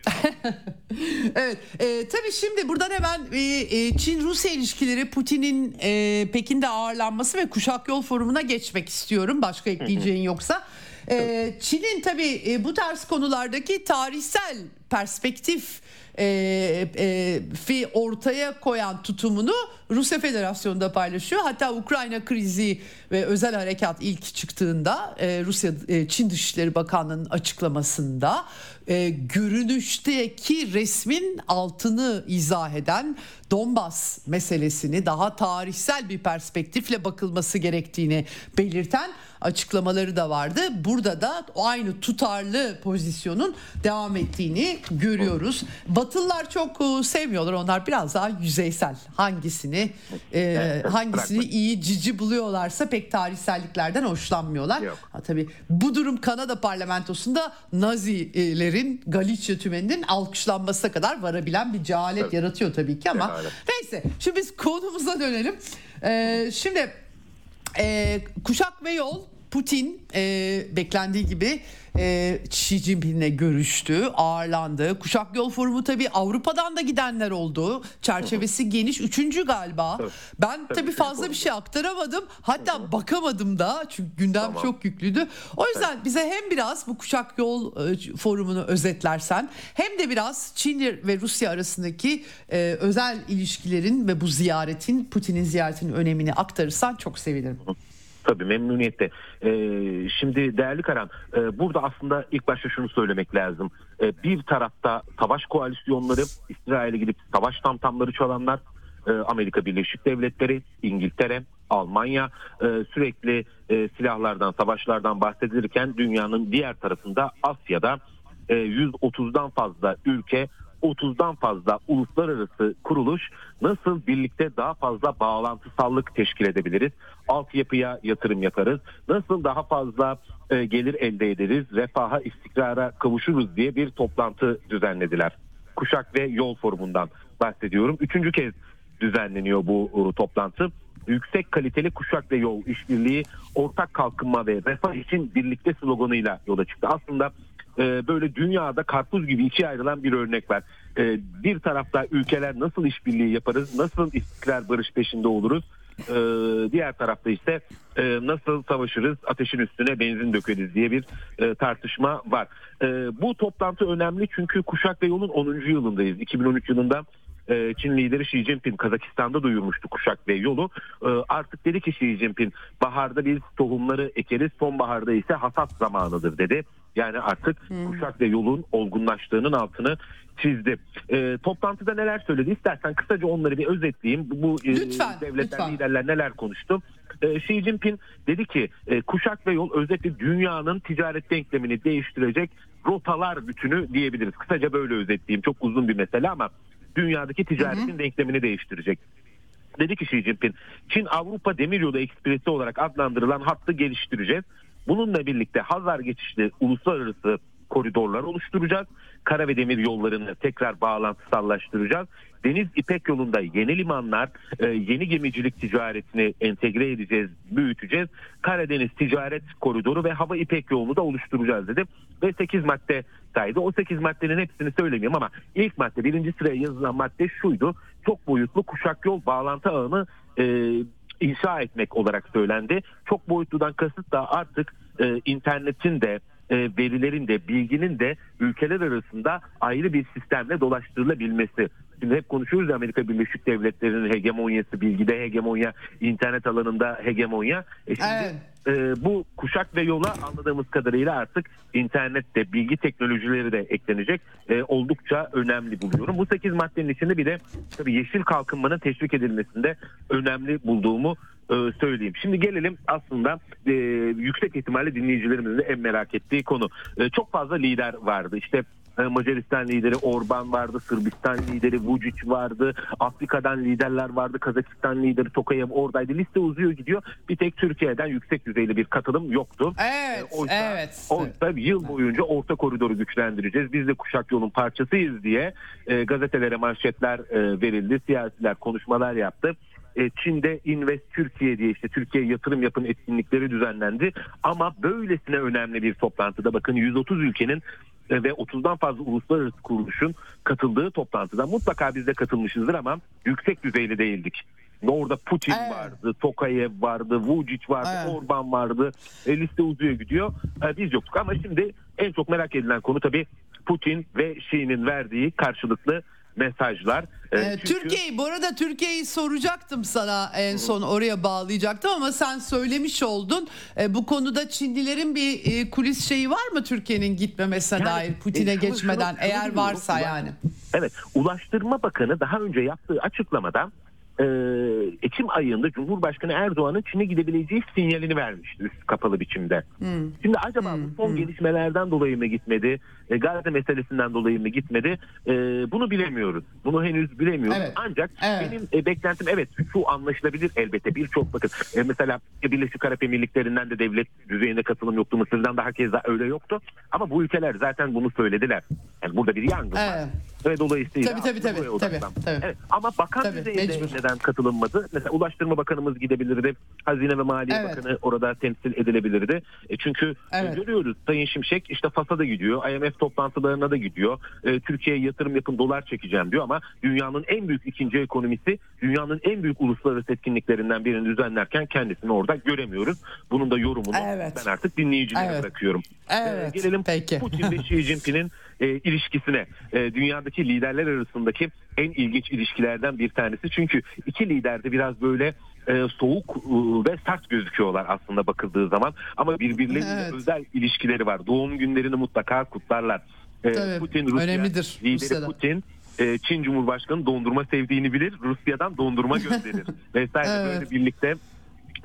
evet e, tabii şimdi buradan hemen e, e, Çin-Rusya ilişkileri Putin'in e, Pekin'de ağırlanması ve Kuşak Yol Forumu'na geçmek istiyorum. Başka ekleyeceğin yoksa. E, Çin'in tabii e, bu tarz konulardaki tarihsel perspektif e, e, fi ortaya koyan tutumunu Rusya Federasyonu'nda da paylaşıyor. Hatta Ukrayna krizi ve özel harekat ilk çıktığında e, Rusya e, Çin Dışişleri Bakanlığı'nın açıklamasında e, görünüşteki resmin altını izah eden Donbas meselesini daha tarihsel bir perspektifle bakılması gerektiğini belirten açıklamaları da vardı. Burada da aynı tutarlı pozisyonun devam ettiğini görüyoruz. Batılılar çok e, sevmiyorlar. Onlar biraz daha yüzeysel. Hangisini e, hangisini iyi cici buluyorlarsa pek tarihselliklerden hoşlanmıyorlar. Ha, tabii bu durum Kanada parlamentosunda Nazilerin Galicia tümeninin alkışlanmasına kadar varabilen bir cehalet evet. yaratıyor tabii ki ama evet. neyse şimdi biz konumuza dönelim. Ee, şimdi e, kuşak ve yol Putin e, beklendiği gibi e, Xi Jinping'le görüştü, ağırlandı. Kuşak Yol Forumu tabii Avrupa'dan da gidenler oldu. Çerçevesi geniş. Üçüncü galiba. Evet. Ben tabii, tabii fazla bir şey aktaramadım. Hatta Hı-hı. bakamadım da çünkü gündem tamam. çok yüklüydü. O yüzden evet. bize hem biraz bu Kuşak Yol e, Forumu'nu özetlersen hem de biraz Çin ve Rusya arasındaki e, özel ilişkilerin ve bu ziyaretin Putin'in ziyaretinin önemini aktarırsan çok sevinirim. Hı. Tabii memnuniyetle. Ee, şimdi değerli Karan e, burada aslında ilk başta şunu söylemek lazım. E, bir tarafta savaş koalisyonları İsrail'e gidip savaş tamtamları çalanlar e, Amerika Birleşik Devletleri, İngiltere, Almanya e, sürekli e, silahlardan, savaşlardan bahsedilirken dünyanın diğer tarafında Asya'da e, 130'dan fazla ülke 30'dan fazla uluslararası kuruluş nasıl birlikte daha fazla bağlantısallık teşkil edebiliriz? Altyapıya yatırım yaparız. Nasıl daha fazla e, gelir elde ederiz? Refaha, istikrara kavuşuruz diye bir toplantı düzenlediler. Kuşak ve Yol Forumu'ndan bahsediyorum. Üçüncü kez düzenleniyor bu e, toplantı yüksek kaliteli kuşak ve yol işbirliği ortak kalkınma ve refah için birlikte sloganıyla yola çıktı. Aslında e, böyle dünyada karpuz gibi ikiye ayrılan bir örnek var. E, bir tarafta ülkeler nasıl işbirliği yaparız, nasıl istikrar barış peşinde oluruz. E, diğer tarafta ise e, nasıl savaşırız, ateşin üstüne benzin dökeriz diye bir e, tartışma var. E, bu toplantı önemli çünkü Kuşak ve Yol'un 10. yılındayız. 2013 yılında e, Çin lideri Xi Jinping Kazakistan'da duyurmuştu kuşak ve yolu. E, artık dedi ki Xi Jinping baharda biz tohumları ekeriz sonbaharda ise hasat zamanıdır dedi. Yani artık hmm. kuşak ve yolun olgunlaştığının altını çizdi. E, toplantıda neler söyledi istersen kısaca onları bir özetleyeyim. Bu e, lütfen, devletler lütfen. liderler neler konuştu. E, Xi Jinping dedi ki e, kuşak ve yol özellikle dünyanın ticaret denklemini değiştirecek rotalar bütünü diyebiliriz. Kısaca böyle özetleyeyim. Çok uzun bir mesele ama dünyadaki ticaretin hı hı. denklemini değiştirecek. Dedi ki Xi Jinping, Çin Avrupa Demiryolu Ekspresi olarak adlandırılan hattı geliştireceğiz. Bununla birlikte Hazar geçişli uluslararası koridorlar oluşturacağız. Kara ve demir yollarını tekrar bağlantısallaştıracağız. Deniz İpek yolunda yeni limanlar, e, yeni gemicilik ticaretini entegre edeceğiz, büyüteceğiz. Karadeniz ticaret koridoru ve hava İpek yolunu da oluşturacağız dedi. Ve 8 madde saydı. O 8 maddenin hepsini söylemiyorum ama ilk madde birinci sıraya yazılan madde şuydu. Çok boyutlu kuşak yol bağlantı ağını e, inşa etmek olarak söylendi. Çok boyutludan kasıt da artık e, internetin de e, verilerin de bilginin de ülkeler arasında ayrı bir sistemle dolaştırılabilmesi. Şimdi hep konuşuyoruz Amerika Birleşik Devletleri'nin hegemonyası, bilgide hegemonya, internet alanında hegemonya. E şimdi evet. E, bu kuşak ve yola anladığımız kadarıyla artık internette bilgi teknolojileri de eklenecek. E, oldukça önemli buluyorum. Bu 8 maddenin içinde bir de tabii yeşil kalkınmanın teşvik edilmesinde önemli bulduğumu e, söyleyeyim. Şimdi gelelim aslında e, yüksek ihtimalle dinleyicilerimizin de en merak ettiği konu. E, çok fazla lider vardı. İşte Macaristan lideri Orban vardı, Sırbistan lideri Vučić vardı, Afrika'dan liderler vardı, Kazakistan lideri Tokayev oradaydı. Liste uzuyor gidiyor. Bir tek Türkiye'den yüksek düzeyli bir katılım yoktu. Evet, e, oysa, evet. Oysa yıl boyunca orta koridoru güçlendireceğiz. Biz de kuşak yolun parçasıyız diye e, gazetelere manşetler e, verildi. Siyasiler konuşmalar yaptı. E, Çin'de Invest Türkiye diye işte Türkiye yatırım yapın etkinlikleri düzenlendi. Ama böylesine önemli bir toplantıda bakın 130 ülkenin ve 30'dan fazla uluslararası kuruluşun katıldığı toplantıda mutlaka biz de katılmışızdır ama yüksek düzeyli değildik. Orada Putin evet. vardı, Tokayev vardı, Vucic vardı, evet. Orban vardı. E, liste uzuyor gidiyor. E, biz yoktuk ama şimdi en çok merak edilen konu tabii Putin ve Xi'nin verdiği karşılıklı mesajlar. Ee, çünkü... Türkiye'yi bu arada Türkiye'yi soracaktım sana en son oraya bağlayacaktım ama sen söylemiş oldun. Ee, bu konuda Çinlilerin bir e, kulis şeyi var mı Türkiye'nin gitmemesine yani, dair Putin'e e, geçmeden şunu, eğer varsa yani. Evet Ulaştırma Bakanı daha önce yaptığı açıklamada e, Ekim ayında Cumhurbaşkanı Erdoğan'ın Çin'e gidebileceği sinyalini vermişti üst kapalı biçimde. Hmm. Şimdi acaba hmm. bu son hmm. gelişmelerden dolayı mı gitmedi? E, Gazze meselesinden dolayı mı gitmedi? E, bunu bilemiyoruz. Bunu henüz bilemiyoruz. Evet. Ancak evet. benim e, beklentim evet şu anlaşılabilir elbette birçok bakın. E, mesela Birleşik Arap Emirlikleri'nden de devlet düzeyinde katılım yoktu. Mısır'dan daha keza öyle yoktu. Ama bu ülkeler zaten bunu söylediler. Yani burada bir yangın evet. var. Ve dolayısıyla tabii, tabii, tabii, tabii, tabii. Evet, ama bakan tabii, düzeyinde mecbur. neden katılınmadı? Mesela Ulaştırma Bakanımız gidebilirdi. Hazine ve Maliye evet. Bakanı orada temsil edilebilirdi. E çünkü evet. görüyoruz Sayın Şimşek işte FAS'a da gidiyor. IMF toplantılarına da gidiyor. E, Türkiye'ye yatırım yapın dolar çekeceğim diyor ama dünyanın en büyük ikinci ekonomisi dünyanın en büyük uluslararası etkinliklerinden birini düzenlerken kendisini orada göremiyoruz. Bunun da yorumunu evet. ben artık dinleyicilere evet. bırakıyorum. Evet. E, gelelim Peki. Putin ve Xi Jinping'in e, ilişkisine. E, dünyadaki liderler arasındaki en ilginç ilişkilerden bir tanesi. Çünkü iki lider de biraz böyle e, soğuk e, ve sert gözüküyorlar aslında bakıldığı zaman. Ama birbirleriyle evet. özel ilişkileri var. Doğum günlerini mutlaka kutlarlar. E, Tabii, Putin Rusya önemlidir. lideri Rusya'da. Putin e, Çin Cumhurbaşkanı dondurma sevdiğini bilir. Rusya'dan dondurma gönderir. Vesaire evet. böyle birlikte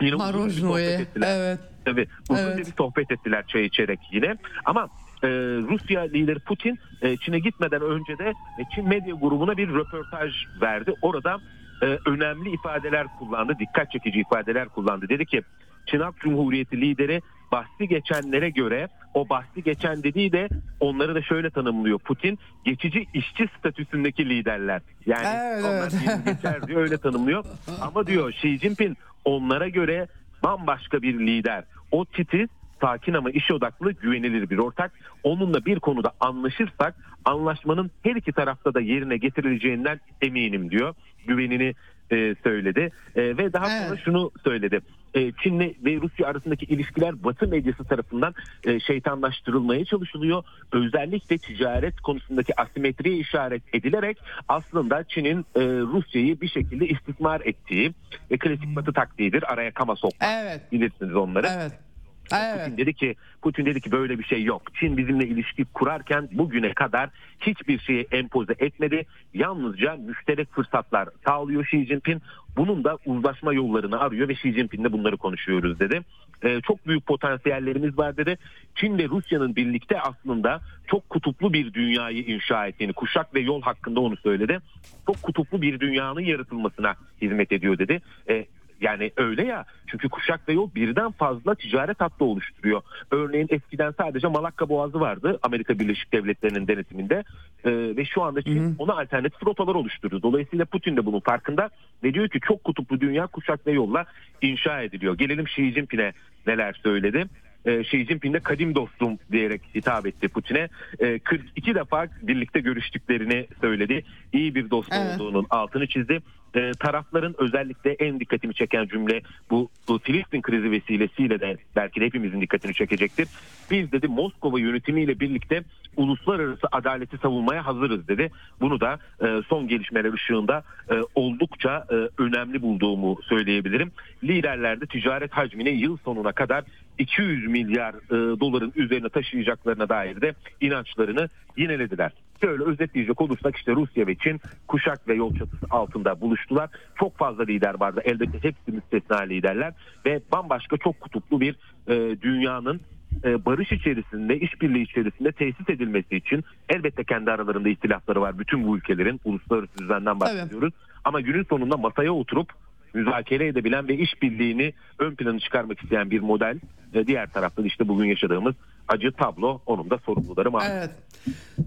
yine uzun bir. Evet. Tabii uzun evet. bir sohbet ettiler çay içerek yine. Ama e, Rusya lideri Putin e, Çin'e gitmeden önce de e, Çin medya grubuna bir röportaj verdi. Orada e, önemli ifadeler kullandı, dikkat çekici ifadeler kullandı. Dedi ki Çin Halk Cumhuriyeti lideri bahsi geçenlere göre o bahsi geçen dediği de onları da şöyle tanımlıyor. Putin geçici işçi statüsündeki liderler. Yani evet, onlar evet. geçer diyor öyle tanımlıyor. Ama diyor Xi Jinping onlara göre bambaşka bir lider. O titiz sakin ama iş odaklı güvenilir bir ortak. Onunla bir konuda anlaşırsak anlaşmanın her iki tarafta da yerine getirileceğinden eminim diyor. Güvenini e, söyledi e, ve daha sonra evet. şunu söyledi. E, Çin'le ve Rusya arasındaki ilişkiler Batı medyası tarafından e, şeytanlaştırılmaya çalışılıyor. Özellikle ticaret konusundaki asimetriye işaret edilerek aslında Çin'in e, Rusya'yı bir şekilde istismar ettiği ve klasik Batı taktiğidir. Araya kama sokmak. Evet. Bilirsiniz onları. Evet. Evet. Putin dedi ki Putin dedi ki böyle bir şey yok. Çin bizimle ilişki kurarken bugüne kadar hiçbir şeyi empoze etmedi. Yalnızca müşterek fırsatlar sağlıyor Xi Jinping. Bunun da uzlaşma yollarını arıyor ve Xi Jinping'le bunları konuşuyoruz dedi. Ee, çok büyük potansiyellerimiz var dedi. Çin ve Rusya'nın birlikte aslında çok kutuplu bir dünyayı inşa ettiğini, kuşak ve yol hakkında onu söyledi. Çok kutuplu bir dünyanın yaratılmasına hizmet ediyor dedi. Ee, yani öyle ya çünkü kuşak ve yol birden fazla ticaret hattı oluşturuyor. Örneğin eskiden sadece Malakka Boğazı vardı Amerika Birleşik Devletleri'nin denetiminde ee, ve şu anda Çin ona alternatif rotalar oluşturdu. Dolayısıyla Putin de bunun farkında ve diyor ki çok kutuplu dünya kuşak ve yolla inşa ediliyor. Gelelim Xi Jinping'e neler söyledi e, Xi Jinping de kadim dostum diyerek hitap etti Putin'e. E, 42 defa birlikte görüştüklerini söyledi. İyi bir dost evet. olduğunun altını çizdi. E, tarafların özellikle en dikkatimi çeken cümle bu, bu Filistin krizi vesilesiyle de belki de hepimizin dikkatini çekecektir. Biz dedi Moskova yönetimiyle birlikte uluslararası adaleti savunmaya hazırız dedi. Bunu da e, son gelişmeler ışığında e, oldukça e, önemli bulduğumu söyleyebilirim. Liderler de ticaret hacmini yıl sonuna kadar 200 milyar e, doların üzerine taşıyacaklarına dair de inançlarını yinelediler. Şöyle özetleyecek olursak işte Rusya ve Çin kuşak ve yol çatısı altında buluştular. Çok fazla lider vardı. Elbette hepsi müstesna liderler ve bambaşka çok kutuplu bir e, dünyanın e, barış içerisinde, işbirliği içerisinde tesis edilmesi için elbette kendi aralarında ihtilafları var. Bütün bu ülkelerin uluslararası düzenden bahsediyoruz. Evet. Ama günün sonunda masaya oturup müzakere edebilen ve işbirliğini ön plana çıkarmak isteyen bir model. Ve diğer taraftan işte bugün yaşadığımız acı tablo onun da sorumluları var. Evet.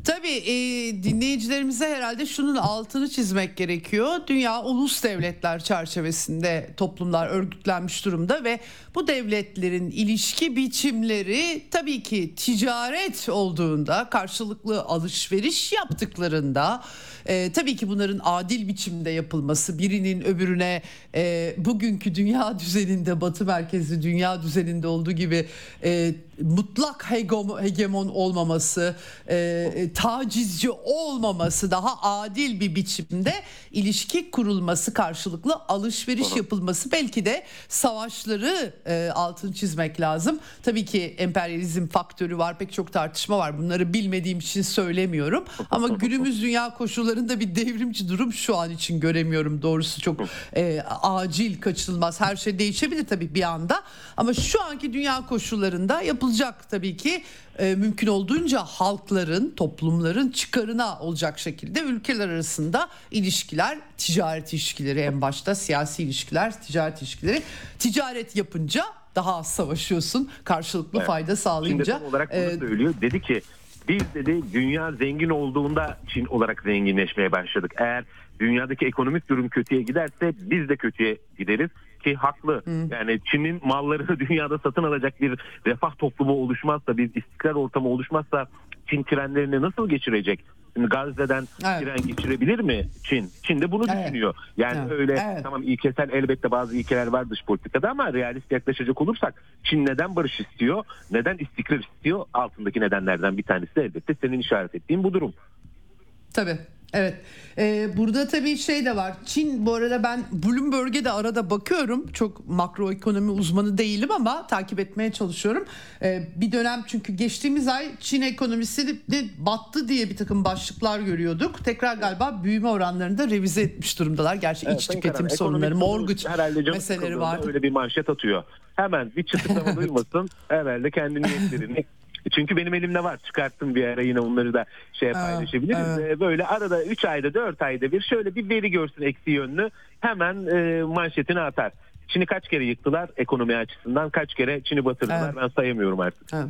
Tabii e, dinleyicilerimize herhalde şunun altını çizmek gerekiyor. Dünya ulus devletler çerçevesinde toplumlar örgütlenmiş durumda ve bu devletlerin ilişki biçimleri tabii ki ticaret olduğunda, karşılıklı alışveriş yaptıklarında e, tabii ki bunların adil biçimde yapılması, birinin öbürüne e, bugünkü dünya düzeninde, batı merkezli dünya düzeninde olduğu gibi e, mutlak hegemon olmaması, e, e, tacizci olmaması, daha adil bir biçimde ilişki kurulması, karşılıklı alışveriş yapılması, belki de savaşları e, altın çizmek lazım. Tabii ki emperyalizm faktörü var, pek çok tartışma var. Bunları bilmediğim için söylemiyorum. Ama günümüz dünya koşullarında bir devrimci durum şu an için göremiyorum. Doğrusu çok e, acil, kaçınılmaz. Her şey değişebilir tabii bir anda. Ama şu anki dünya koşullarında yapılacak tabii ki e, mümkün olduğunca halkların, toplumların çıkarına olacak şekilde ülkeler arasında ilişkiler, ticaret ilişkileri en başta siyasi ilişkiler, ticaret ilişkileri. Ticaret yapınca daha az savaşıyorsun, karşılıklı evet. fayda sağlayınca. Şimdi tam olarak bunu e, söylüyor. Dedi ki Biz dedi dünya zengin olduğunda Çin olarak zenginleşmeye başladık. Eğer dünyadaki ekonomik durum kötüye giderse biz de kötüye gideriz ki haklı. Hı. Yani Çin'in mallarını dünyada satın alacak bir refah toplumu oluşmazsa, bir istikrar ortamı oluşmazsa Çin trenlerini nasıl geçirecek? Şimdi Gazze'den evet. tren geçirebilir mi Çin? Çin de bunu evet. düşünüyor. Yani evet. öyle evet. tamam ilkesel elbette bazı ilkeler var dış politikada ama realist yaklaşacak olursak Çin neden barış istiyor? Neden istikrar istiyor? Altındaki nedenlerden bir tanesi elbette senin işaret ettiğin bu durum. Tabii. Evet. Ee, burada tabii şey de var. Çin bu arada ben Bloomberg'e de arada bakıyorum. Çok makroekonomi uzmanı değilim ama takip etmeye çalışıyorum. Ee, bir dönem çünkü geçtiğimiz ay Çin ekonomisi de battı diye bir takım başlıklar görüyorduk. Tekrar galiba büyüme oranlarını da revize etmiş durumdalar. Gerçi evet, iç tüketim Karan, sorunları, mortgage meseleleri var. Öyle bir manşet atıyor. Hemen bir çıtıklama duymasın. Herhalde kendi niyetlerini çünkü benim elimde var. Çıkarttım bir ara yine onları da şey paylaşabiliriz. Evet. Böyle arada 3 ayda 4 ayda bir şöyle bir veri görsün eksi yönlü hemen e, manşetini atar. Çin'i kaç kere yıktılar ekonomi açısından kaç kere Çin'i batırdılar evet. ben sayamıyorum artık. Evet.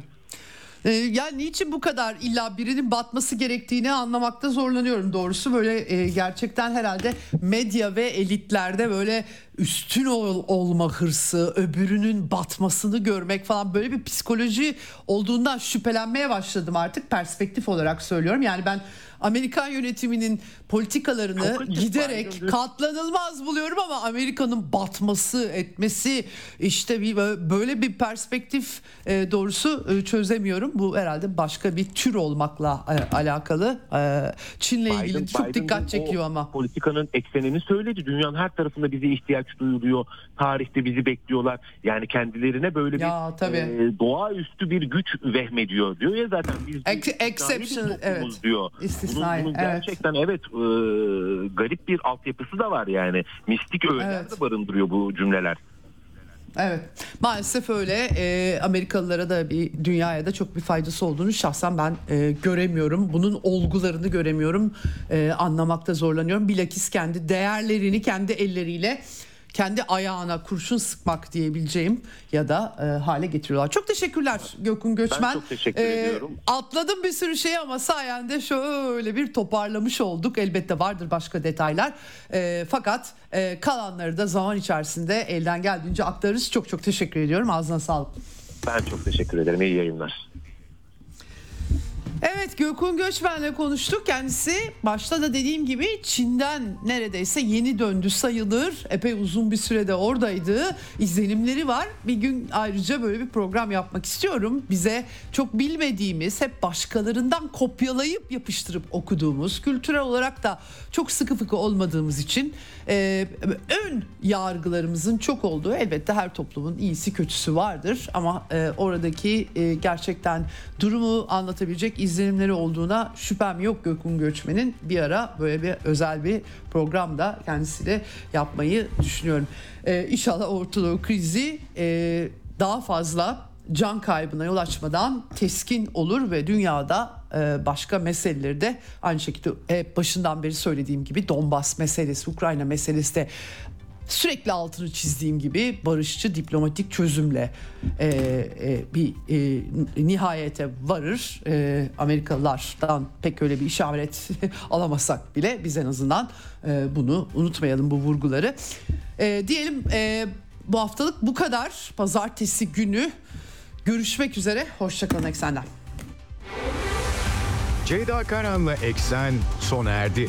Ee, yani niçin bu kadar illa birinin batması gerektiğini anlamakta zorlanıyorum doğrusu. Böyle e, gerçekten herhalde medya ve elitlerde böyle üstün ol, olma hırsı, öbürünün batmasını görmek falan böyle bir psikoloji olduğundan şüphelenmeye başladım artık perspektif olarak söylüyorum. Yani ben Amerikan yönetiminin politikalarını giderek katlanılmaz buluyorum ama Amerika'nın batması etmesi işte bir böyle bir perspektif e, doğrusu e, çözemiyorum. Bu herhalde başka bir tür olmakla e, alakalı. Çin'le Biden, ilgili çok Biden dikkat çekiyor ama. Politikanın eksenini söyledi. Dünyanın her tarafında bize ihtiyaç duyuluyor. Tarihte bizi bekliyorlar. Yani kendilerine böyle ya, bir tabii. e, doğaüstü bir güç vehmediyor diyor ya zaten biz Ex- exception evet. diyor. İstisnai, bunun, bunun evet. gerçekten evet e, garip bir altyapısı da var yani. Mistik öğeler evet. de barındırıyor bu cümleler. Evet maalesef öyle e, Amerikalılara da bir dünyaya da çok bir faydası olduğunu şahsen ben e, göremiyorum. Bunun olgularını göremiyorum e, anlamakta zorlanıyorum. Bilakis kendi değerlerini kendi elleriyle kendi ayağına kurşun sıkmak diyebileceğim ya da e, hale getiriyorlar. Çok teşekkürler Gökün Göçmen. Ben çok teşekkür ee, ediyorum. Atladım bir sürü şey ama sayende şöyle bir toparlamış olduk. Elbette vardır başka detaylar. E, fakat e, kalanları da zaman içerisinde elden geldiğince aktarırız. Çok çok teşekkür ediyorum. Ağzına sağlık. Ben çok teşekkür ederim. İyi yayınlar. Evet Gökhan Göçmen'le konuştuk. Kendisi başta da dediğim gibi Çin'den neredeyse yeni döndü sayılır. Epey uzun bir sürede oradaydı. İzlenimleri var. Bir gün ayrıca böyle bir program yapmak istiyorum. Bize çok bilmediğimiz, hep başkalarından kopyalayıp yapıştırıp okuduğumuz, kültürel olarak da çok sıkı fıkı olmadığımız için e, ön yargılarımızın çok olduğu elbette her toplumun iyisi kötüsü vardır ama e, oradaki e, gerçekten durumu anlatabilecek izlenimleri olduğuna şüphem yok Gökün Göçmen'in bir ara böyle bir özel bir program da kendisiyle yapmayı düşünüyorum. E, inşallah Orta krizi e, daha fazla can kaybına yol açmadan teskin olur ve dünyada e, başka meseleleri de aynı şekilde hep başından beri söylediğim gibi Donbas meselesi, Ukrayna meselesi de sürekli altını çizdiğim gibi barışçı diplomatik çözümle e, e, bir e, nihayete varır. E, Amerikalılardan pek öyle bir işaret alamasak bile biz en azından e, bunu unutmayalım bu vurguları. E, diyelim e, bu haftalık bu kadar. Pazartesi günü görüşmek üzere. Hoşçakalın Eksen'den. Ceyda Karan'la Eksen sona erdi.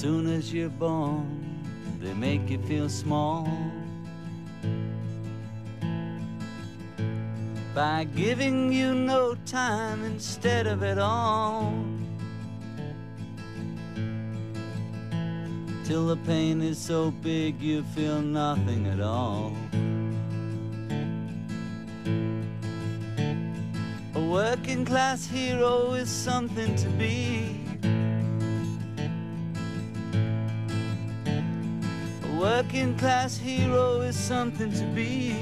Soon as you're born, they make you feel small. By giving you no time instead of it all. Till the pain is so big you feel nothing at all. A working class hero is something to be. Working class hero is something to be.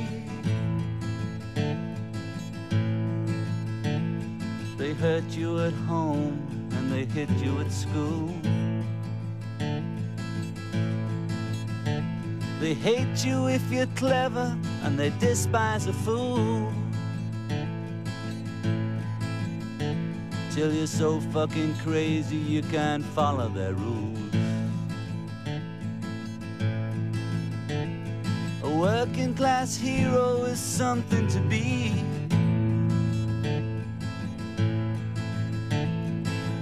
They hurt you at home and they hit you at school. They hate you if you're clever and they despise a fool. Till you're so fucking crazy you can't follow their rules. Working class hero is something to be.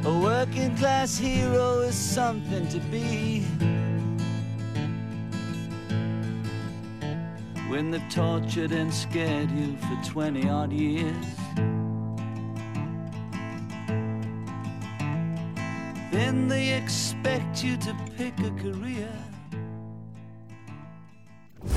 A working class hero is something to be. when they've tortured and scared you for 20 odd years. Then they expect you to pick a career